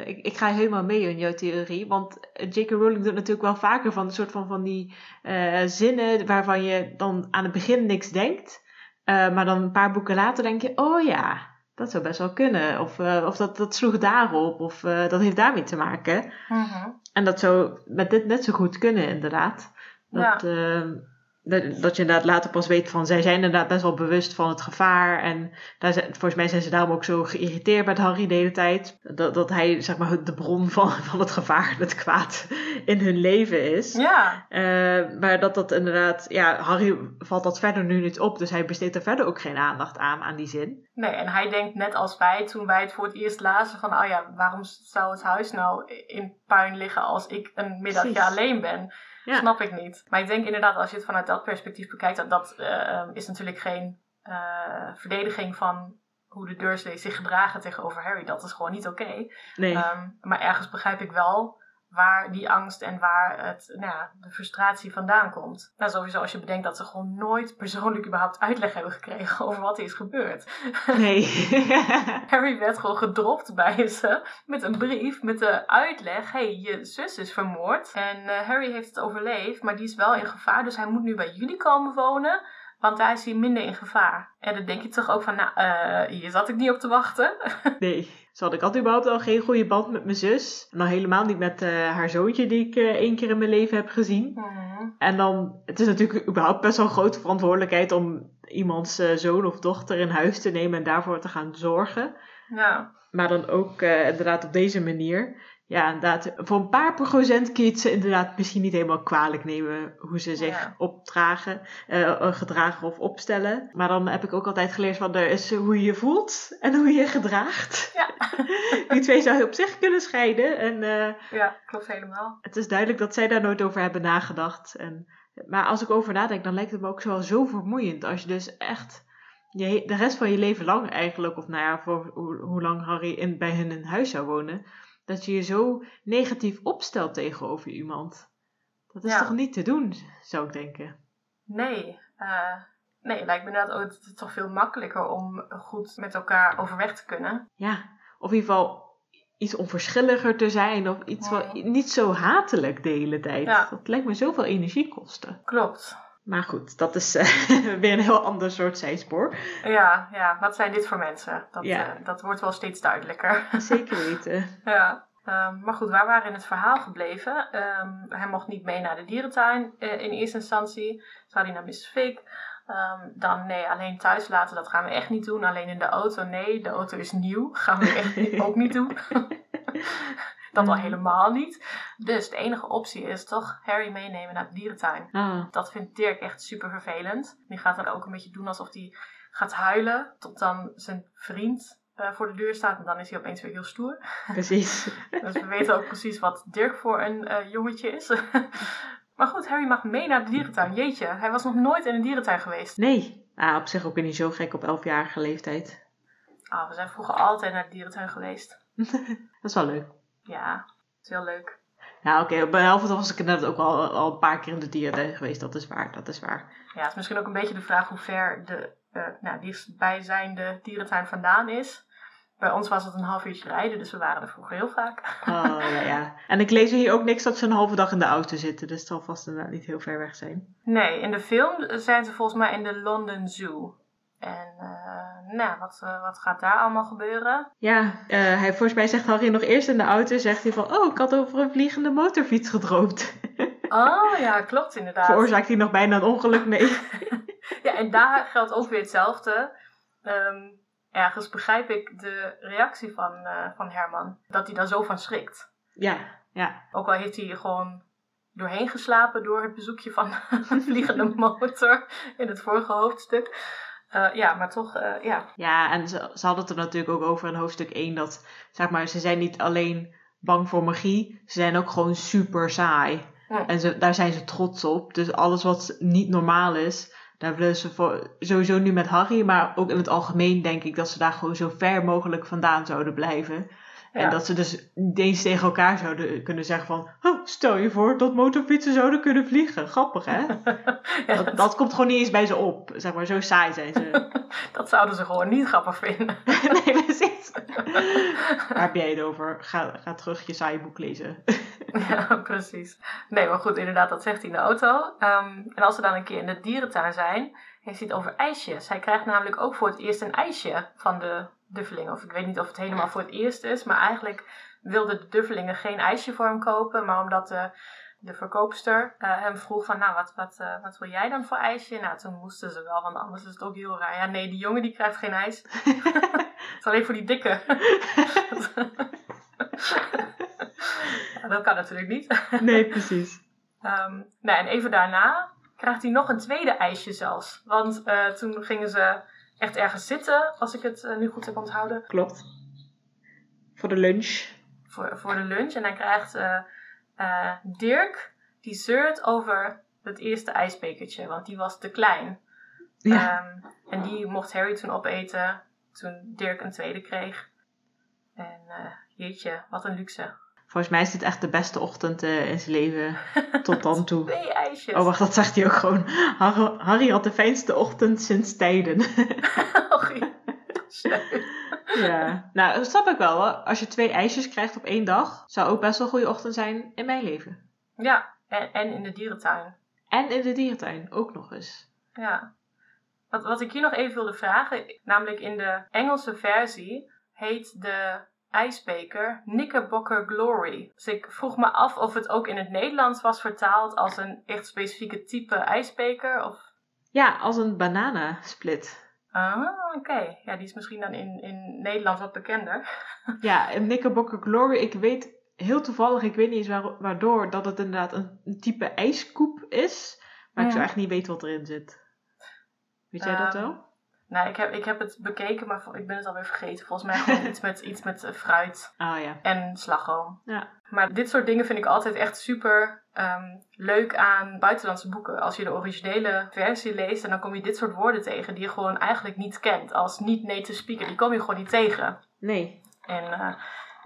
ik, ik, ga helemaal mee in jouw theorie. Want J.K. Rowling doet natuurlijk wel vaker van een soort van, van die uh, zinnen waarvan je dan aan het begin niks denkt. Uh, maar dan een paar boeken later denk je, oh ja, dat zou best wel kunnen. Of, of dat, dat sloeg daarop. Of dat heeft daarmee te maken.
-hmm.
En dat zou met dit net zo goed kunnen, inderdaad. Dat, ja dat je inderdaad later pas weet van zij zijn inderdaad best wel bewust van het gevaar. En daar zijn, volgens mij zijn ze daarom ook zo geïrriteerd met Harry de hele tijd. Dat, dat hij zeg maar de bron van, van het gevaar, het kwaad in hun leven is.
Ja.
Uh, maar dat dat inderdaad, ja, Harry valt dat verder nu niet op. Dus hij besteedt er verder ook geen aandacht aan, aan die zin.
Nee, en hij denkt net als wij toen wij het voor het eerst lazen van, oh ja, waarom zou het huis nou in puin liggen als ik een middagje alleen ben? Ja. Snap ik niet. Maar ik denk inderdaad, als je het vanuit dat perspectief bekijkt, dat, dat uh, is natuurlijk geen uh, verdediging van hoe de Dursleys zich gedragen tegenover Harry. Dat is gewoon niet oké. Okay.
Nee. Um,
maar ergens begrijp ik wel waar die angst en waar het, nou ja, de frustratie vandaan komt. Nou, sowieso als je bedenkt dat ze gewoon nooit persoonlijk überhaupt uitleg hebben gekregen over wat er is gebeurd.
Nee.
Harry werd gewoon gedropt bij ze met een brief met de uitleg: hey, je zus is vermoord en uh, Harry heeft het overleefd, maar die is wel in gevaar, dus hij moet nu bij jullie komen wonen. Want daar is hij minder in gevaar. En dan denk je toch ook van, nou, uh, hier zat ik niet op te wachten.
nee, zo had ik had überhaupt al geen goede band met mijn zus. En dan helemaal niet met uh, haar zoontje die ik uh, één keer in mijn leven heb gezien.
Mm.
En dan, het is natuurlijk überhaupt best wel een grote verantwoordelijkheid om iemands zoon of dochter in huis te nemen en daarvoor te gaan zorgen.
Ja.
Maar dan ook inderdaad op deze manier ja, inderdaad, voor een paar procent kun je het ze inderdaad misschien niet helemaal kwalijk nemen hoe ze zich
Ja.
opdragen, eh, gedragen of opstellen. Maar dan heb ik ook altijd geleerd van er is hoe je je voelt en hoe je je gedraagt.
Ja.
Die twee zou je op zich kunnen scheiden. En eh,
ja, klopt helemaal.
het is duidelijk dat zij daar nooit over hebben nagedacht. En, maar als ik over nadenk, dan lijkt het me ook zo, zo vermoeiend als je dus echt je, de rest van je leven lang eigenlijk, of nou ja, voor hoe, hoe lang Harry in, bij hen in huis zou wonen, dat je je zo negatief opstelt tegenover iemand. Dat is
Ja.
toch niet te doen, zou ik denken.
Nee, eh, nee, lijkt me inderdaad ook het toch veel makkelijker om goed met elkaar overweg te kunnen.
Ja, of in ieder geval iets onverschilliger te zijn, of iets wat niet zo hatelijk de hele tijd.
Ja.
Dat lijkt me zoveel energie kosten.
Klopt.
Maar goed, dat is eh, weer een heel ander soort zijspoor.
Ja, ja, wat zijn dit voor mensen? Dat,
Ja.
eh, dat wordt wel steeds duidelijker.
Zeker weten.
ja. Ehm, maar goed, waar waren we in het verhaal gebleven? Ehm, hij mocht niet mee naar de dierentuin eh, in eerste instantie. Zou hij naar Mrs. Fig? Ehm, dan nee, alleen thuis laten, dat gaan we echt niet doen. Alleen in de auto, nee, de auto is nieuw. Gaan we echt ook niet doen. Dat al helemaal niet. Dus de enige optie is toch Harry meenemen naar de dierentuin.
Ah,
Dat vindt Dirk echt super vervelend. Die gaat dan ook een beetje doen alsof hij gaat huilen. Tot dan zijn vriend eh, voor de deur staat. En dan is hij opeens weer heel stoer.
precies.
Dus we weten ook precies wat Dirk voor een eh, jongetje is. maar goed, Harry mag mee naar de dierentuin. Jeetje, hij was nog nooit in een dierentuin geweest.
Nee, ah, op zich ook niet zo gek op 11-jarige leeftijd.
Ah, we zijn vroeger altijd naar de dierentuin geweest.
Dat is wel leuk.
Ja, dat is heel leuk.
Ja, oké, op 11 was ik inderdaad ook al, al een paar keer in de dierentuin geweest. Dat is waar, dat is waar.
Ja, het is misschien ook een beetje de vraag hoe ver de eh nou, dichtstbijzijnde dierentuin vandaan is. Bij ons was het een half uurtje rijden, dus we waren er vroeger heel vaak.
Oh, ja, ja. En ik lees hier ook niks dat ze een halve dag in de auto zitten. Dus het zal vast inderdaad niet heel ver weg zijn.
Nee, in de film zijn ze volgens mij in de London Zoo. En eh, nou, wat, eh, wat gaat daar allemaal gebeuren?
Ja, eh, hij, volgens mij zegt Harry nog eerst in de auto, zegt hij van, oh, ik had over een vliegende motorfiets gedroomd.
Oh ja, klopt inderdaad.
Veroorzaakt hij nog bijna een ongeluk mee.
Ja, en daar geldt ook weer hetzelfde. Ehm, ergens begrijp ik de reactie van, van Herman. Dat hij daar zo van schrikt.
ja, ja.
Ook al heeft hij gewoon doorheen geslapen door het bezoekje van een vliegende motor in het vorige hoofdstuk. Eh, ja, maar toch, eh, ja.
Ja, en ze, ze hadden het er natuurlijk ook over in hoofdstuk 1 dat, zeg maar, ze zijn niet alleen bang voor magie, ze zijn ook gewoon super saai. En ze, daar zijn ze trots op. Dus alles wat niet normaal is, daar willen ze voor, sowieso nu met Harry, maar ook in het algemeen denk ik dat ze daar gewoon zo ver mogelijk vandaan zouden blijven. En dat ze dus niet eens tegen elkaar zouden kunnen zeggen van, oh, stel je voor dat motorfietsen zouden kunnen vliegen. Grappig, hè?
Ja,
Dat, dat komt gewoon niet eens bij ze op. Zeg maar, zo saai zijn ze.
dat zouden ze gewoon niet grappig vinden.
nee, precies. Waar heb jij het over? Ga, ga terug je saaie boek lezen.
Ja, precies. Nee, maar goed, inderdaad, dat zegt hij in de auto. Ehm, en als ze dan een keer in de dierentuin zijn, heeft hij het over ijsjes. Hij krijgt namelijk ook voor het eerst een ijsje van de duffelingen. Of ik weet niet of het helemaal voor het eerst is, maar eigenlijk wilden de duffelingen geen ijsje voor hem kopen. Maar omdat de, de verkoopster eh, hem vroeg van, nou, wat, wat, eh, wat wil jij dan voor ijsje? Nou, toen moesten ze wel, want anders is het ook heel raar. Ja, nee, die jongen die krijgt geen ijs. het is alleen voor die dikke. Dat kan natuurlijk niet.
nee, precies.
Ehm, nou, en even daarna krijgt hij nog een tweede ijsje zelfs. Want eh, toen gingen ze echt ergens zitten, als ik het eh, nu goed heb onthouden,
Klopt. Voor de lunch.
voor, voor de lunch. En dan krijgt eh, eh, Dirk, die zeurt over het eerste ijsbekertje, want die was te klein.
Ja.
Ehm, en die mocht Harry toen opeten, toen Dirk een tweede kreeg. En eh, jeetje, wat een luxe.
Volgens mij is dit echt de beste ochtend eh, in zijn leven tot dan toe.
Twee ijsjes.
Oh, wacht, dat zegt hij ook gewoon. Harry, Harry had de fijnste ochtend sinds tijden.
Oh,
ja. Nou, dat snap ik wel. Hoor. Als je twee ijsjes krijgt op één dag, zou ook best wel een goede ochtend zijn in mijn leven.
Ja, en, en in de dierentuin.
En in de dierentuin ook nog eens.
Ja. Wat, wat ik hier nog even wilde vragen, namelijk in de Engelse versie heet de ijsbeker Knickerbocker Glory. Dus ik vroeg me af of het ook in het Nederlands was vertaald als een echt specifieke type ijsbeker. Of...
Ja, als een bananensplit.
Ah, oké. Ja, die is misschien dan in, in Nederland wat bekender.
Ja, een Knickerbocker Glory. Ik weet heel toevallig, ik weet niet eens waar- waardoor, dat het inderdaad een, een type ijskoep is. Maar ik zou echt niet weten wat erin zit. Weet jij dat
Ehm,
wel?
Nou, ik heb, ik heb het bekeken, maar ik ben het alweer vergeten. Volgens mij gewoon iets met, iets met fruit
Ah ja.
en slagroom.
Ja.
Maar dit soort dingen vind ik altijd echt super ehm, leuk aan buitenlandse boeken. Als je de originele versie leest en dan kom je dit soort woorden tegen die je gewoon eigenlijk niet kent. Als niet-native speaker, die kom je gewoon niet tegen.
Nee.
En eh,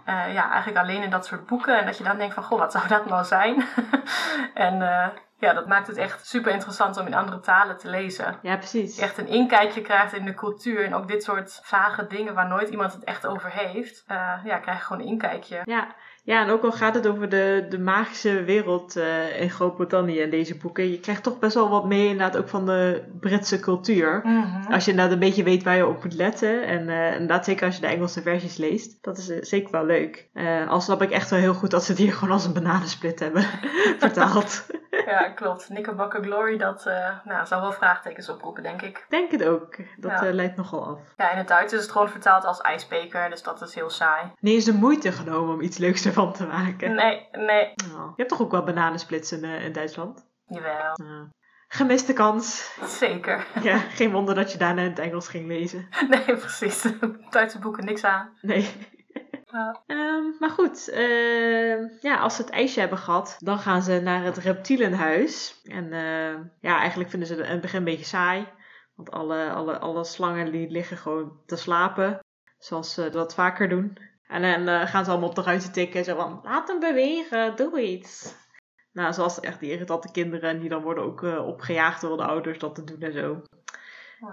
eh, ja, eigenlijk alleen in dat soort boeken. En dat je dan denkt van, goh, wat zou dat nou zijn? en eh, ja, dat maakt het echt super interessant om in andere talen te lezen.
Ja, precies.
Je echt een inkijkje krijgt in de cultuur. En ook dit soort vage dingen waar nooit iemand het echt over heeft. eh, ja, krijg je gewoon een inkijkje.
Ja. Ja, en ook al gaat het over de, de magische wereld eh, in Groot-Brittannië in deze boeken. Je krijgt toch best wel wat mee inderdaad ook van de Britse cultuur.
Mhm.
Als je inderdaad een beetje weet waar je op moet letten. En eh, inderdaad zeker als je de Engelse versies leest. Dat is eh, zeker wel leuk. Al snap ik echt wel heel goed dat ze het hier gewoon als een bananensplit hebben vertaald.
Ja, klopt. Knickerbocker Glory, dat nou, zal wel vraagtekens oproepen, denk ik.
Denk het ook. Dat
Ja.
leidt nogal af.
Ja, in het Duits is het gewoon vertaald als ijsbeker, dus dat is heel saai.
Nee, is de moeite genomen om iets leuks ervan te maken.
Nee, nee,
Oh. Je hebt toch ook wel bananensplits in, eh, in Duitsland?
jawel.
Ja. Gemiste kans.
Zeker.
Ja, geen wonder dat je daarna in het Engels ging lezen.
Nee, precies. Duitse boeken, niks aan.
Nee. Ehm, maar goed, ehm, ja, als ze het ijsje hebben gehad, dan gaan ze naar het reptielenhuis. En ehm, ja, eigenlijk vinden ze het in het begin een beetje saai. Want alle, alle, alle slangen die liggen gewoon te slapen. Zoals ze dat vaker doen. En dan eh, gaan ze allemaal op de ruiten tikken. Zo van, laat hem bewegen, doe iets. Nou, zoals echt die irritante kinderen. Die dan worden ook eh, opgejaagd door de ouders dat te doen en zo.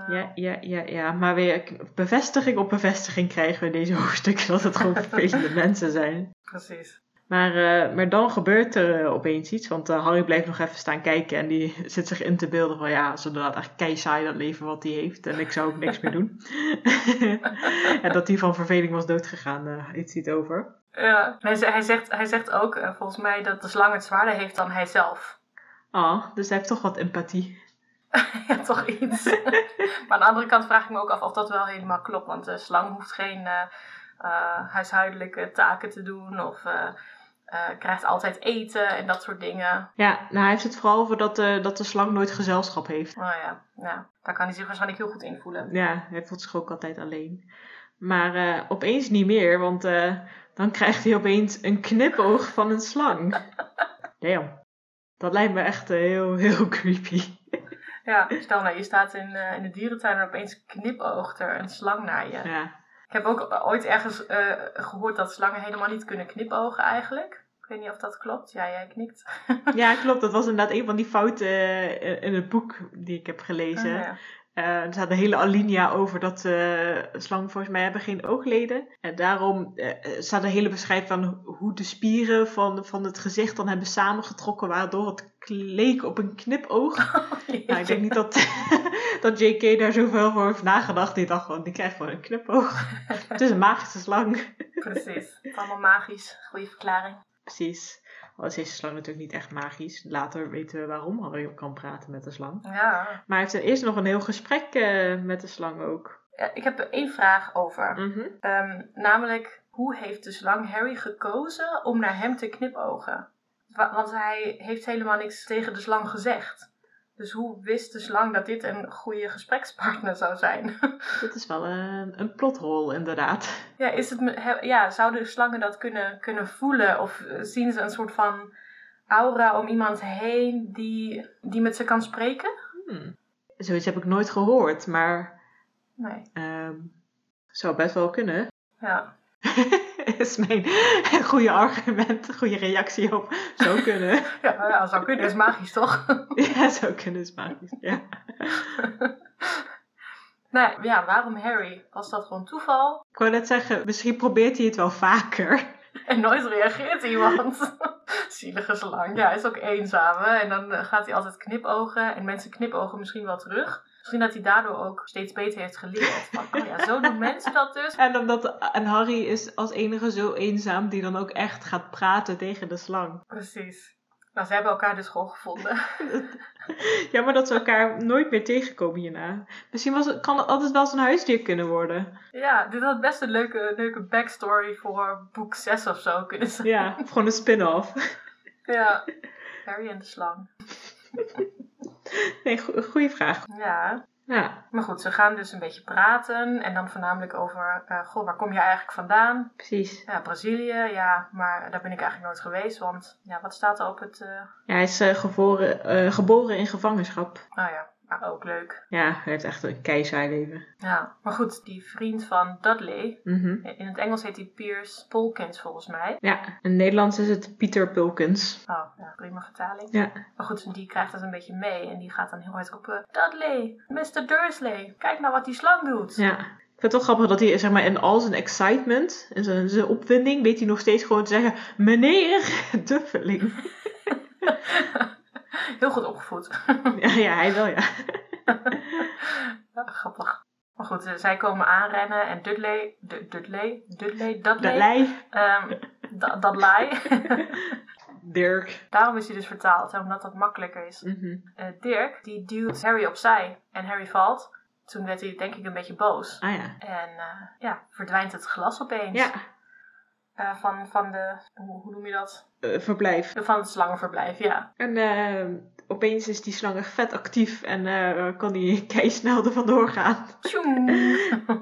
Ja, ja, ja, ja. Maar weer bevestiging op bevestiging krijgen we in deze hoofdstukken dat het gewoon vervelende mensen zijn.
Precies.
Maar, eh, maar dan gebeurt er eh, opeens iets. Want eh, Harry blijft nog even staan kijken. En die zit zich in te beelden van ja, ze inderdaad echt kei saai dat leven wat hij heeft. En ik zou ook niks meer doen. en dat hij van verveling was doodgegaan, uh, iets niet over.
Ja, hij, ze- hij, zegt, hij zegt ook volgens mij dat de slang het zwaarder heeft dan hij zelf.
Ah, dus hij heeft toch wat empathie.
ja, toch iets. maar aan de andere kant vraag ik me ook af of dat wel helemaal klopt. Want de slang hoeft geen eh, huishoudelijke taken te doen. Of eh, krijgt altijd eten en dat soort dingen.
Ja, nou hij heeft het vooral over dat, eh, dat de slang nooit gezelschap heeft.
Nou ja, ja, daar kan hij zich waarschijnlijk heel goed invoelen.
Ja, hij voelt zich ook altijd alleen. Maar eh, opeens niet meer, want eh, dan krijgt hij opeens een knipoog van een slang. Damn. Dat lijkt me echt heel, heel creepy.
Ja, stel nou, je staat in, in de dierentuin en opeens knipoogt er een slang naar je.
Ja.
Ik heb ook ooit ergens eh, gehoord dat slangen helemaal niet kunnen knipogen eigenlijk. Ik weet niet of dat klopt. Ja, jij knikt.
ja, klopt. Dat was inderdaad een van die fouten eh, in het boek die ik heb gelezen.
Ja.
Eh, er staat een hele alinea over dat eh, slangen volgens mij hebben geen oogleden. En daarom eh, staat een hele beschrijving van hoe de spieren van, van het gezicht dan hebben samengetrokken, waardoor het leek op een knipoog. Nou, ik denk niet dat, dat JK daar zoveel voor heeft nagedacht. Die dacht gewoon, die krijgt gewoon een knipoog. Het is een magische slang.
Precies. Allemaal magisch. Goeie verklaring.
Precies. Al is deze slang natuurlijk niet echt magisch. Later weten we waarom Harry kan praten met de slang.
Ja.
Maar hij heeft er eerst nog een heel gesprek eh, met de slang ook.
Ja, Ik heb er één vraag over.
Mhm.
Ehm, namelijk, hoe heeft de slang Harry gekozen om naar hem te knipogen? Wa- Want hij heeft helemaal niks tegen de slang gezegd. Dus hoe wist de slang dat dit een goede gesprekspartner zou zijn?
Dit is wel een, een plothol inderdaad.
ja, is het, ja, zouden slangen dat kunnen, kunnen voelen? Of eh, zien ze een soort van aura om iemand heen die, die met ze kan spreken?
Hmm. Zoiets heb ik nooit gehoord, maar
Nee.
ehm, zou best wel kunnen.
Ja.
is mijn goede argument, goede reactie op. Zou kunnen.
Ja, nou ja, zou kunnen. Is magisch, toch?
ja, zou kunnen is magisch. Ja.
nee, ja, waarom Harry? Was dat gewoon toeval?
Ik wou net zeggen, misschien probeert hij het wel vaker.
En nooit reageert iemand. Zielige slang. Ja, hij is ook eenzaam. hè. En dan eh, gaat hij altijd knipogen. En mensen knipogen misschien wel terug. Misschien dat hij daardoor ook steeds beter heeft geleerd. Van, oh ja, zo doen mensen dat dus.
En, omdat, en Harry is als enige zo eenzaam die dan ook echt gaat praten tegen de slang.
Precies. Nou, ze hebben elkaar dus gewoon gevonden.
Ja, maar dat ze elkaar nooit meer tegenkomen hierna. Misschien was kan het altijd wel zijn huisdier kunnen worden.
Ja, dit had best een leuke, leuke backstory voor boek 6 of zo kunnen zijn.
Ja, of gewoon een spin-off.
Ja. Harry en de slang.
Nee, go- goede vraag.
Ja.
Ja,
Maar goed, ze gaan dus een beetje praten en dan voornamelijk over, eh, goh, waar kom je eigenlijk vandaan?
precies.
Ja, Brazilië, ja, maar daar ben ik eigenlijk nooit geweest, want ja, wat staat er op het, eh,
Ja, hij is eh, geboren, geboren in gevangenschap.
nou ja, maar ook leuk.
Ja, hij heeft echt een keizersleven.
Ja, maar goed, die vriend van Dudley,
Mhm.
in het Engels heet hij Piers Polkins volgens mij.
Ja, in het Nederlands is het Pieter Pulkins.
Oh, ja, prima vertaling.
Ja,
Maar goed, die krijgt dat een beetje mee en die gaat dan heel hard roepen, Dudley, Mr. Dursley, kijk nou wat die slang doet.
ja. Ik vind het wel grappig dat hij zeg maar, in al zijn excitement, in zijn, zijn opwinding, weet hij nog steeds gewoon te zeggen: Meneer Duffeling.
Heel goed opgevoed.
ja, ja, hij wel, ja.
Ja, grappig. Maar goed, eh, zij komen aanrennen en Dudley, Du- Dudley, Dudley, Dudley,
Dat lei.
ehm, Dudley.
Dirk.
Daarom is hij dus vertaald, hè, omdat dat makkelijker is.
Mhm.
Eh, Dirk, die duwt Harry opzij en Harry valt. Toen werd hij denk ik een beetje boos.
Ah ja.
En eh, ja, verdwijnt het glas opeens.
Ja,
Eh, van, van de, hoe, hoe noem je dat?
eh, verblijf.
Van het slangenverblijf, ja.
En eh, opeens is die slang echt vet actief en kan hij keisnel er vandoor gaan.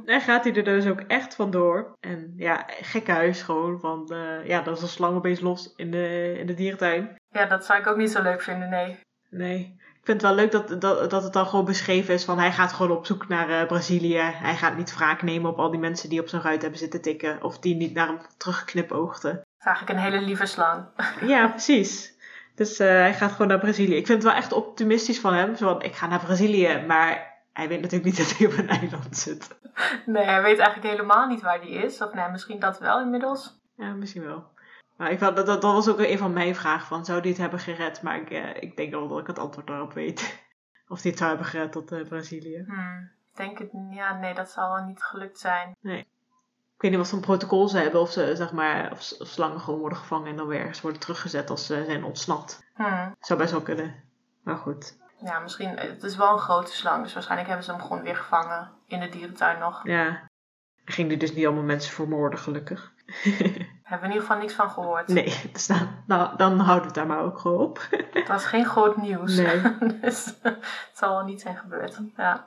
En gaat hij er dus ook echt vandoor. En ja, gekke huis gewoon. Eh, ja, dat is een slang opeens los in de, in de dierentuin.
Ja, dat zou ik ook niet zo leuk vinden, nee.
Nee. Ik vind het wel leuk dat, dat, dat het dan gewoon beschreven is van hij gaat gewoon op zoek naar eh, Brazilië. Hij gaat niet wraak nemen op al die mensen die op zijn ruit hebben zitten tikken. Of die niet naar hem terugknipoogden.
Het is eigenlijk een hele lieve slang.
Ja, precies. Dus eh, hij gaat gewoon naar Brazilië. Ik vind het wel echt optimistisch van hem. Zo van, ik ga naar Brazilië. Maar hij weet natuurlijk niet dat hij op een eiland zit.
Nee, hij weet eigenlijk helemaal niet waar die is. Of nee, misschien dat wel inmiddels.
Ja, misschien wel. Maar ik, dat, dat, dat was ook een van mijn vragen. Van, zou hij het hebben gered? Maar ik, eh, ik denk wel dat ik het antwoord daarop weet. Of hij het zou hebben gered tot eh, Brazilië.
Hmm, ik denk het, ja, nee, dat zal wel niet gelukt zijn.
Ik weet niet wat voor protocol ze hebben. Of, ze, zeg maar, of, of slangen gewoon worden gevangen en dan weer ergens worden teruggezet als ze zijn ontsnapt.
Hmm,
Zou best wel kunnen. Maar goed.
ja, misschien, het is wel een grote slang, dus waarschijnlijk hebben ze hem gewoon weer gevangen in de dierentuin nog.
Ja. Ging er dus niet allemaal mensen vermoorden, gelukkig.
Hebben we in ieder geval niks van gehoord.
Nee, dus dan, nou, dan houden we het daar maar ook gewoon op.
Het was geen groot nieuws.
Nee.
dus het zal wel niet zijn gebeurd. Ja.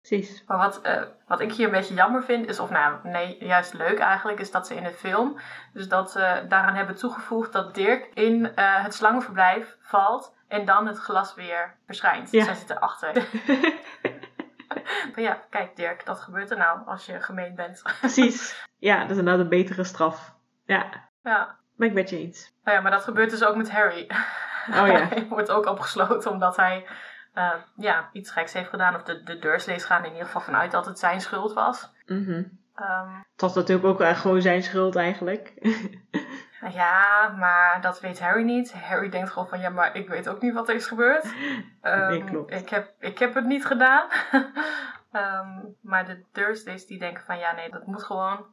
Precies.
Maar wat, eh, wat ik hier een beetje jammer vind, is, of nou nee, juist leuk eigenlijk, is dat ze in de film, dus dat ze daaraan hebben toegevoegd dat Dirk in eh, het slangenverblijf valt en dan het glas weer verschijnt.
Ja.
Zij zit erachter. maar ja, kijk Dirk, dat gebeurt er nou als je gemeen bent.
Precies. Ja, dat is inderdaad een betere straf. Ja,
ja.
ben ik met je eens.
Nou ja, maar dat gebeurt dus ook met Harry.
Oh ja.
hij wordt ook opgesloten omdat hij eh, ja, iets geks heeft gedaan. Of de, de Dursleys gaan in ieder geval vanuit dat het zijn schuld was.
Mhm.
Ehm,
Het was natuurlijk ook echt gewoon zijn schuld eigenlijk.
Ja, maar dat weet Harry niet. Harry denkt gewoon van, ja, maar ik weet ook niet wat er is gebeurd. Ehm,
Nee, klopt.
Ik heb, ik heb het niet gedaan. Ehm, maar de Dursleys die denken van, ja, nee, dat moet gewoon.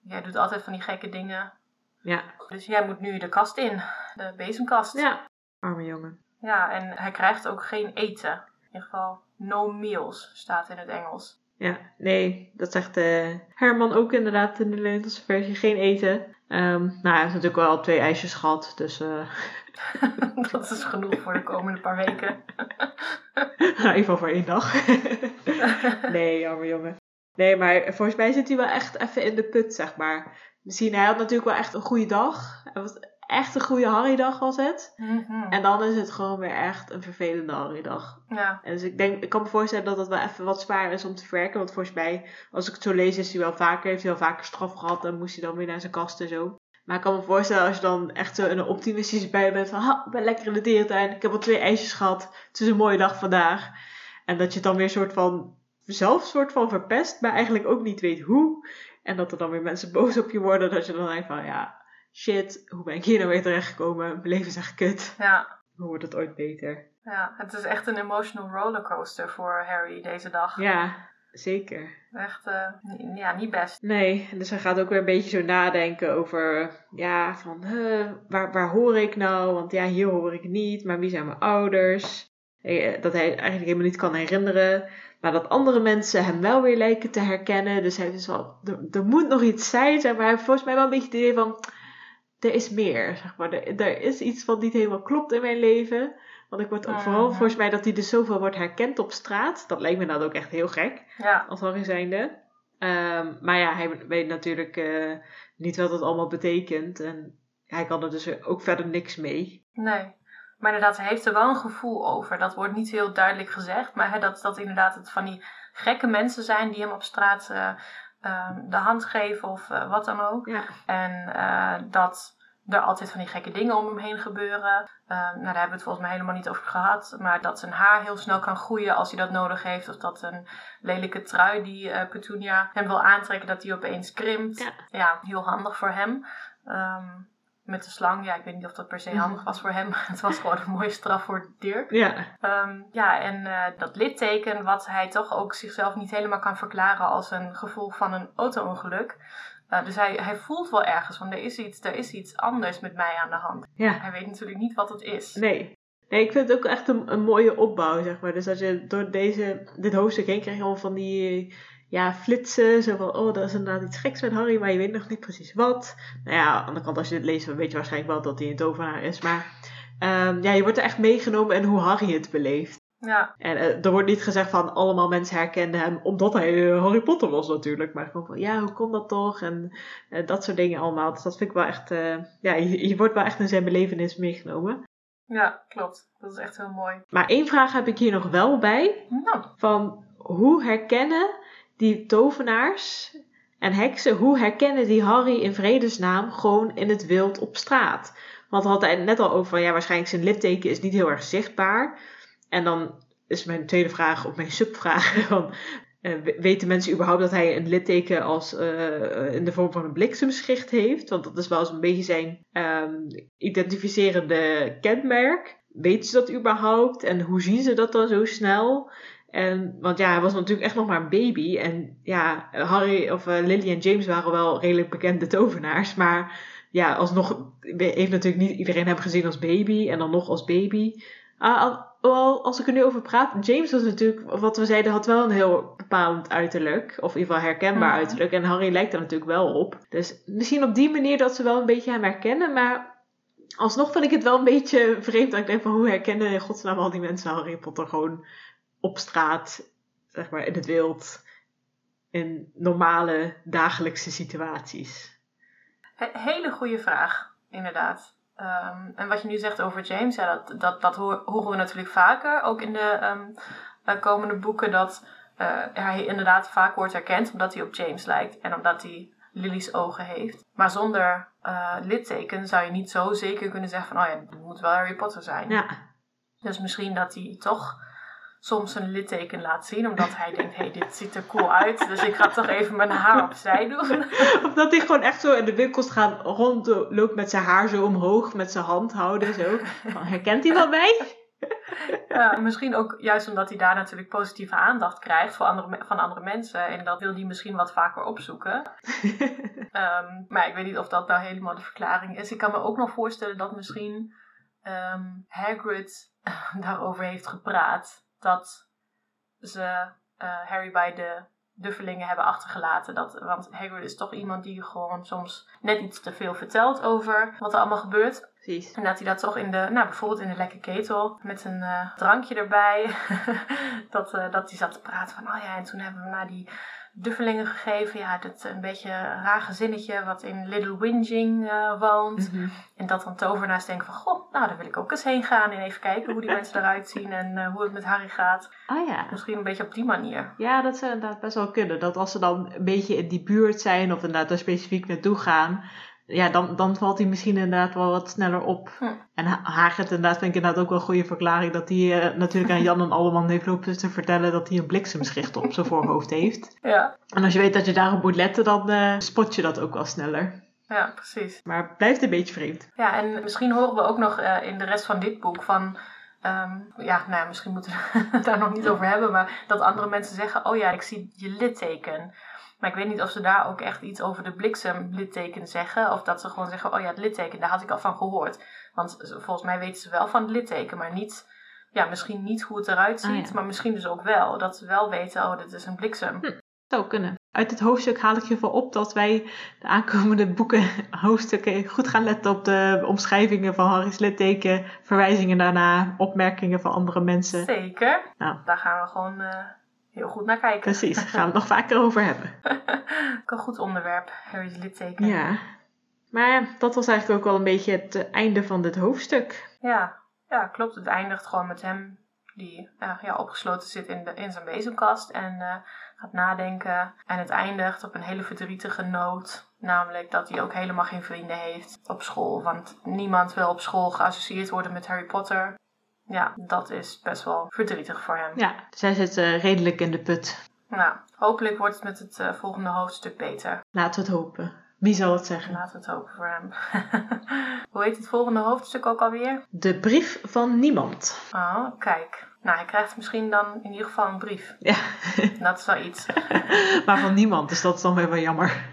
Jij doet altijd van die gekke dingen.
ja.
Dus jij moet nu de kast in. De bezemkast.
Ja. Arme jongen.
Ja, en hij krijgt ook geen eten. In ieder geval, no meals staat in het Engels.
Ja, nee, dat zegt eh, Herman ook inderdaad in de Nederlandse versie. Geen eten. Ehm, nou, hij heeft natuurlijk wel al twee ijsjes gehad, dus eh,
dat is genoeg voor de komende paar weken.
in ieder geval voor één dag. nee, arme jongen. Nee, maar volgens mij zit hij wel echt even in de put, zeg maar. Misschien, hij had natuurlijk wel echt een goede dag. Het was echt een goede Harry-dag was het.
Mhm.
En dan is het gewoon weer echt een vervelende Harry-dag.
Ja,
En dus ik denk, ik kan me voorstellen dat dat wel even wat zwaar is om te verwerken. Want volgens mij, als ik het zo lees, is hij wel vaker, heeft hij wel vaker straf gehad. Dan moest hij dan weer naar zijn kast en zo. Maar ik kan me voorstellen als je dan echt zo in een optimistische bui bent van, ha, ik ben lekker in de dierentuin. Ik heb al twee ijsjes gehad. Het is een mooie dag vandaag. En dat je het dan weer soort van, zelf soort van verpest, maar eigenlijk ook niet weet hoe. En dat er dan weer mensen boos op je worden. Dat je dan denkt van, ja, shit, hoe ben ik hier nou weer terechtgekomen? Mijn leven is echt kut.
ja.
Hoe wordt het ooit beter?
Ja, het is echt een emotional rollercoaster voor Harry deze dag.
Ja, zeker.
Echt, eh, ja, niet best.
Nee, dus hij gaat ook weer een beetje zo nadenken over, ja, van, huh, waar, waar hoor ik nou? Want ja, hier hoor ik niet, maar wie zijn mijn ouders? Eh, Dat hij eigenlijk helemaal niet kan herinneren. Maar dat andere mensen hem wel weer lijken te herkennen. Dus hij is wel, er, er moet nog iets zijn, zeg maar. Hij heeft volgens mij wel een beetje het idee van, er is meer, zeg maar. Er, er is iets wat niet helemaal klopt in mijn leven. Want ik word
Mhm.
vooral volgens mij dat hij dus zoveel wordt herkend op straat. Dat lijkt me nou ook echt heel gek.
Ja,
als Harry zijnde. Ehm, maar ja, hij weet natuurlijk eh, niet wat het allemaal betekent. En hij kan er dus ook verder niks mee.
nee. Maar inderdaad, hij heeft er wel een gevoel over. Dat wordt niet heel duidelijk gezegd. Maar hè, dat, dat inderdaad het van die gekke mensen zijn die hem op straat eh, ehm, de hand geven of eh, wat dan ook.
Ja,
En eh, dat er altijd van die gekke dingen om hem heen gebeuren. Ehm, nou, daar hebben we het volgens mij helemaal niet over gehad. Maar dat zijn haar heel snel kan groeien als hij dat nodig heeft. Of dat een lelijke trui die Petunia hem wil aantrekken, dat die opeens krimpt.
Ja.
Ja, heel handig voor hem. Ehm, met de slang, ja, ik weet niet of dat per se handig was voor hem. Het was gewoon een mooie straf voor Dirk.
ja,
Ehm, ja, en eh, dat litteken, wat hij toch ook zichzelf niet helemaal kan verklaren als een gevolg van een auto-ongeluk. Eh, dus hij, hij voelt wel ergens van er is, iets, er is iets anders met mij aan de hand.
ja.
Hij weet natuurlijk niet wat het is.
Nee. Nee, ik vind het ook echt een, een mooie opbouw, zeg maar. Dus als je door deze, dit hoofdstuk heen krijg je allemaal van die ja, flitsen. Zo van, oh, dat is inderdaad iets geks met Harry, maar je weet nog niet precies wat. Nou ja, aan de andere kant, als je dit leest, dan weet je waarschijnlijk wel dat hij een tovenaar is. Maar ehm, ja, je wordt er echt meegenomen in hoe Harry het beleeft.
Ja,
En eh, er wordt niet gezegd van allemaal mensen herkenden hem omdat hij eh, Harry Potter was natuurlijk. Maar gewoon van ja, hoe kon dat toch? En eh, dat soort dingen allemaal. Dus dat vind ik wel echt, ja, je, je wordt wel echt in zijn belevenis meegenomen.
ja, klopt. Dat is echt heel mooi.
Maar één vraag heb ik hier nog wel bij.
Nou,
Van hoe herkennen die tovenaars en heksen, hoe herkennen die Harry in vredesnaam gewoon in het wild op straat? Want we hadden net al over ja, waarschijnlijk zijn litteken is niet heel erg zichtbaar. En dan is mijn tweede vraag, of mijn subvraag, van, eh, weten mensen überhaupt dat hij een litteken als, eh, in de vorm van een bliksemschicht heeft? Want dat is wel eens een beetje zijn ehm, identificerende kenmerk. Weten ze dat überhaupt? En hoe zien ze dat dan zo snel? En, want ja, hij was natuurlijk echt nog maar een baby. En ja, Harry of eh, Lily en James waren wel redelijk bekende tovenaars. Maar ja, alsnog heeft natuurlijk niet iedereen hem gezien als baby. En dan nog als baby. Ah, al- als ik er nu over praat, James was natuurlijk, wat we zeiden, had wel een heel bepalend uiterlijk. Of in ieder geval herkenbaar uiterlijk. En Harry lijkt er natuurlijk wel op. Dus misschien op die manier dat ze wel een beetje hem herkennen. Maar alsnog vind ik het wel een beetje vreemd. Dat ik denk van, hoe herkennen in godsnaam al die mensen Harry Potter gewoon op straat, zeg maar, in het wild. In normale dagelijkse situaties.
he- hele goede vraag, inderdaad. Ehm, en wat je nu zegt over James, ja, dat, dat, dat horen we natuurlijk vaker. Ook in de ehm, eh, komende boeken, dat eh, hij inderdaad vaak wordt herkend omdat hij op James lijkt. En omdat hij Lily's ogen heeft. Maar zonder eh, litteken zou je niet zo zeker kunnen zeggen van, oh ja, het moet wel Harry Potter zijn.
Ja,
Dus misschien dat hij toch soms een litteken laat zien, omdat hij denkt, hé, hey, dit ziet er cool uit. Dus ik ga toch even mijn haar opzij doen.
of dat hij gewoon echt zo in de winkels gaat rondloopt met zijn haar zo omhoog, met zijn hand houden, zo. Van, herkent hij wel mij?
Ja, misschien ook juist omdat hij daar natuurlijk positieve aandacht krijgt voor andere, van andere mensen. En dat wil hij misschien wat vaker opzoeken. Ehm, maar ik weet niet of dat nou helemaal de verklaring is. Ik kan me ook nog voorstellen dat misschien ehm, Hagrid daarover heeft gepraat. Dat ze eh, Harry bij de duffelingen hebben achtergelaten. Dat, want Hagrid is toch iemand die gewoon soms net iets te veel vertelt over wat er allemaal gebeurt.
Precies.
En dat hij dat toch in de, nou bijvoorbeeld in de lekke ketel met een eh, drankje erbij, dat, eh, dat hij zat te praten van, oh ja, en toen hebben we naar die duffelingen gegeven, ja, dat een beetje raar gezinnetje wat in Little Whinging eh, woont.
Mhm.
En dat dan tovenaars denken van, goh, nou daar wil ik ook eens heen gaan en even kijken hoe die mensen eruit zien en eh, hoe het met Harry gaat.
Ah ja.
Misschien een beetje op die manier.
Ja, dat zou inderdaad best wel kunnen. Dat als ze dan een beetje in die buurt zijn of inderdaad daar specifiek naartoe gaan, ja, dan, dan valt hij misschien inderdaad wel wat sneller op. En Ha- Hagrid inderdaad vind ik inderdaad ook wel een goede verklaring dat hij eh, natuurlijk aan Jan en Alleman heeft lopen te vertellen dat hij een bliksemschicht op zijn voorhoofd heeft.
Ja,
En als je weet dat je daarop moet letten, dan eh, spot je dat ook wel sneller.
ja, precies.
Maar het blijft een beetje vreemd.
Ja, en misschien horen we ook nog eh, in de rest van dit boek van. ehm, ja, nou ja, misschien moeten we het daar nog niet over hebben, maar dat andere mensen zeggen: Oh ja, ik zie je litteken. Maar ik weet niet of ze daar ook echt iets over de bliksemlitteken zeggen. Of dat ze gewoon zeggen: Oh ja, het litteken, daar had ik al van gehoord. Want volgens mij weten ze wel van het litteken, maar niet. Ja, misschien niet hoe het eruit ziet,
Ah, ja.
maar misschien dus ook wel. Dat ze wel weten: Oh, dit is een bliksem.
Zou kunnen. uit het hoofdstuk haal ik je voor op dat wij de aankomende boeken, hoofdstukken goed gaan letten op de omschrijvingen van Harry's litteken, verwijzingen daarna, opmerkingen van andere mensen.
Zeker.
Nou.
Daar gaan we gewoon uh, heel goed naar kijken.
Precies, daar gaan we het nog vaker over hebben.
Ook een goed onderwerp, Harry's litteken.
Ja. Maar dat was eigenlijk ook wel een beetje het einde van dit hoofdstuk.
Ja, ja klopt. Het eindigt gewoon met hem die uh, ja, opgesloten zit in, de, in zijn bezemkast en uh, gaat nadenken. En het eindigt op een hele verdrietige noot. Namelijk dat hij ook helemaal geen vrienden heeft op school. Want niemand wil op school geassocieerd worden met Harry Potter. Ja, dat is best wel verdrietig voor hem.
Ja, zij zit uh, redelijk in de put.
Nou, hopelijk wordt het met het volgende hoofdstuk beter.
Laten we het hopen. Wie zal het zeggen?
Laten we het hopen voor hem. Hoe heet het volgende hoofdstuk ook alweer?
De brief van niemand.
Oh, kijk. Nou, hij krijgt misschien dan in ieder geval een brief.
Ja.
Dat is wel iets.
maar van niemand, dus dat is dan weer wel jammer.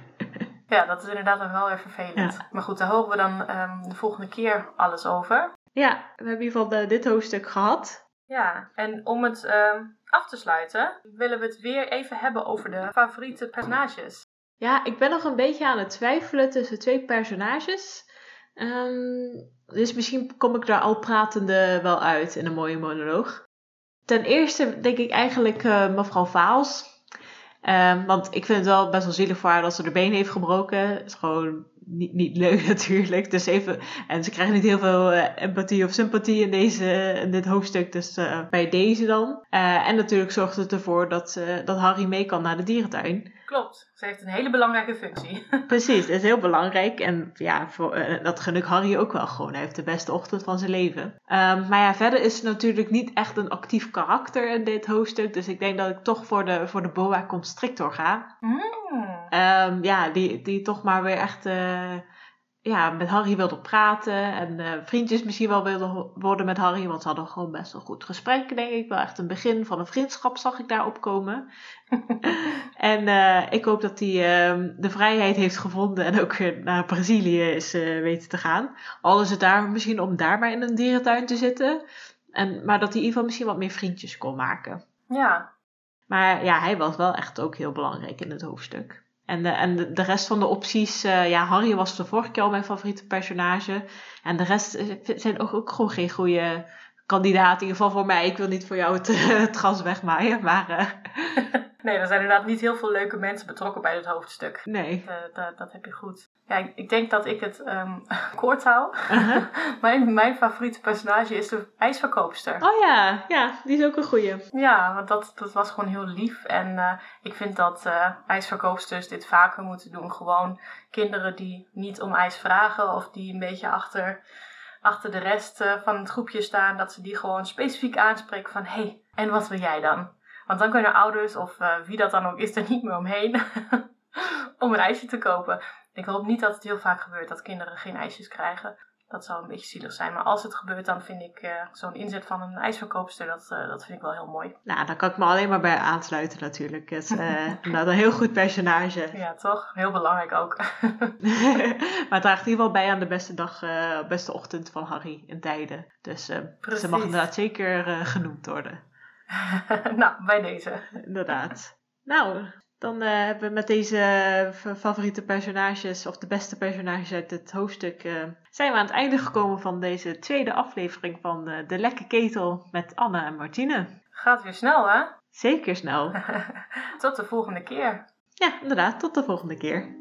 Ja, dat is inderdaad wel weer vervelend. Ja. Maar goed, daar horen we dan um, de volgende keer alles over.
Ja, we hebben in ieder geval dit hoofdstuk gehad.
Ja, en om het um, af te sluiten, willen we het weer even hebben over de favoriete personages.
Ja, ik ben nog een beetje aan het twijfelen tussen twee personages. Um, dus misschien kom ik daar al pratende wel uit in een mooie monoloog. Ten eerste denk ik eigenlijk uh, mevrouw Vaals. Um, want ik vind het wel best wel zielig voor haar dat ze de been heeft gebroken. Het is gewoon niet, niet leuk natuurlijk. Dus even, en ze krijgt niet heel veel uh, empathie of sympathie in, deze, in dit hoofdstuk. Dus uh, bij deze dan. Uh, en natuurlijk zorgt het ervoor dat, dat Harry mee kan naar de dierentuin.
Klopt. Ze heeft een hele belangrijke functie.
Precies, dat is heel belangrijk. En ja, voor, dat gun ik Harry ook wel gewoon. Hij heeft de beste ochtend van zijn leven. Um, maar ja, verder is ze natuurlijk niet echt een actief karakter in dit hoofdstuk. Dus ik denk dat ik toch voor de, voor de boa constrictor ga.
Mm.
Um, ja, die, die toch maar weer echt uh, ja, met Harry wilde praten. En uh, vriendjes misschien wel wilde worden met Harry. Want ze hadden gewoon best wel goed gesprek, denk ik. Wel echt een begin van een vriendschap zag ik daar opkomen. en uh, ik hoop dat hij uh, de vrijheid heeft gevonden en ook naar Brazilië is weten te gaan. Al is het daar misschien om daar maar in een dierentuin te zitten. En, maar dat hij in ieder geval misschien wat meer vriendjes kon maken.
Ja.
Maar ja, hij was wel echt ook heel belangrijk in het hoofdstuk. En de, en de, rest van de opties, uh, ja, Harry was de vorige keer al mijn favoriete personage. En de rest zijn ook, ook gewoon geen goede kandidaten. In ieder geval voor mij. Ik wil niet voor jou het, het gas wegmaaien, maar... Uh...
Nee, er zijn inderdaad niet heel veel leuke mensen betrokken bij dit hoofdstuk.
Nee.
Uh, dat, dat heb je goed. Ja, ik, ik denk dat ik het um, kort hou. Uh-huh. mijn, mijn favoriete personage is de ijsverkoopster.
Oh ja, ja, die is ook een goeie.
Ja, want dat, dat was gewoon heel lief. En uh, ik vind dat ijsverkoopsters dit vaker moeten doen. Gewoon kinderen die niet om ijs vragen of die een beetje achter, achter de rest van het groepje staan. Dat ze die gewoon specifiek aanspreken van, hé, hey, en wat wil jij dan? Want dan kunnen ouders of uh, wie dat dan ook is er niet meer omheen om een ijsje te kopen. Ik hoop niet dat het heel vaak gebeurt dat kinderen geen ijsjes krijgen. Dat zou een beetje zielig zijn. Maar als het gebeurt, dan vind ik uh, zo'n inzet van een ijsverkoopster, dat, uh, dat vind ik wel heel mooi.
Nou, daar kan ik me alleen maar bij aansluiten natuurlijk. Het is nou, een heel goed personage.
Ja, toch? Heel belangrijk ook.
maar het draagt in ieder geval bij aan de beste dag, beste ochtend van Harry in tijden. Dus ze mag inderdaad zeker genoemd worden.
nou, bij deze.
Inderdaad. Nou, dan uh, hebben we met deze uh, favoriete personages, of de beste personages uit het hoofdstuk, uh, zijn we aan het einde gekomen van deze tweede aflevering van De Lekke Ketel met Anne en Martine.
Gaat weer snel, hè?
Zeker snel.
tot de volgende keer.
Ja, inderdaad. Tot de volgende keer.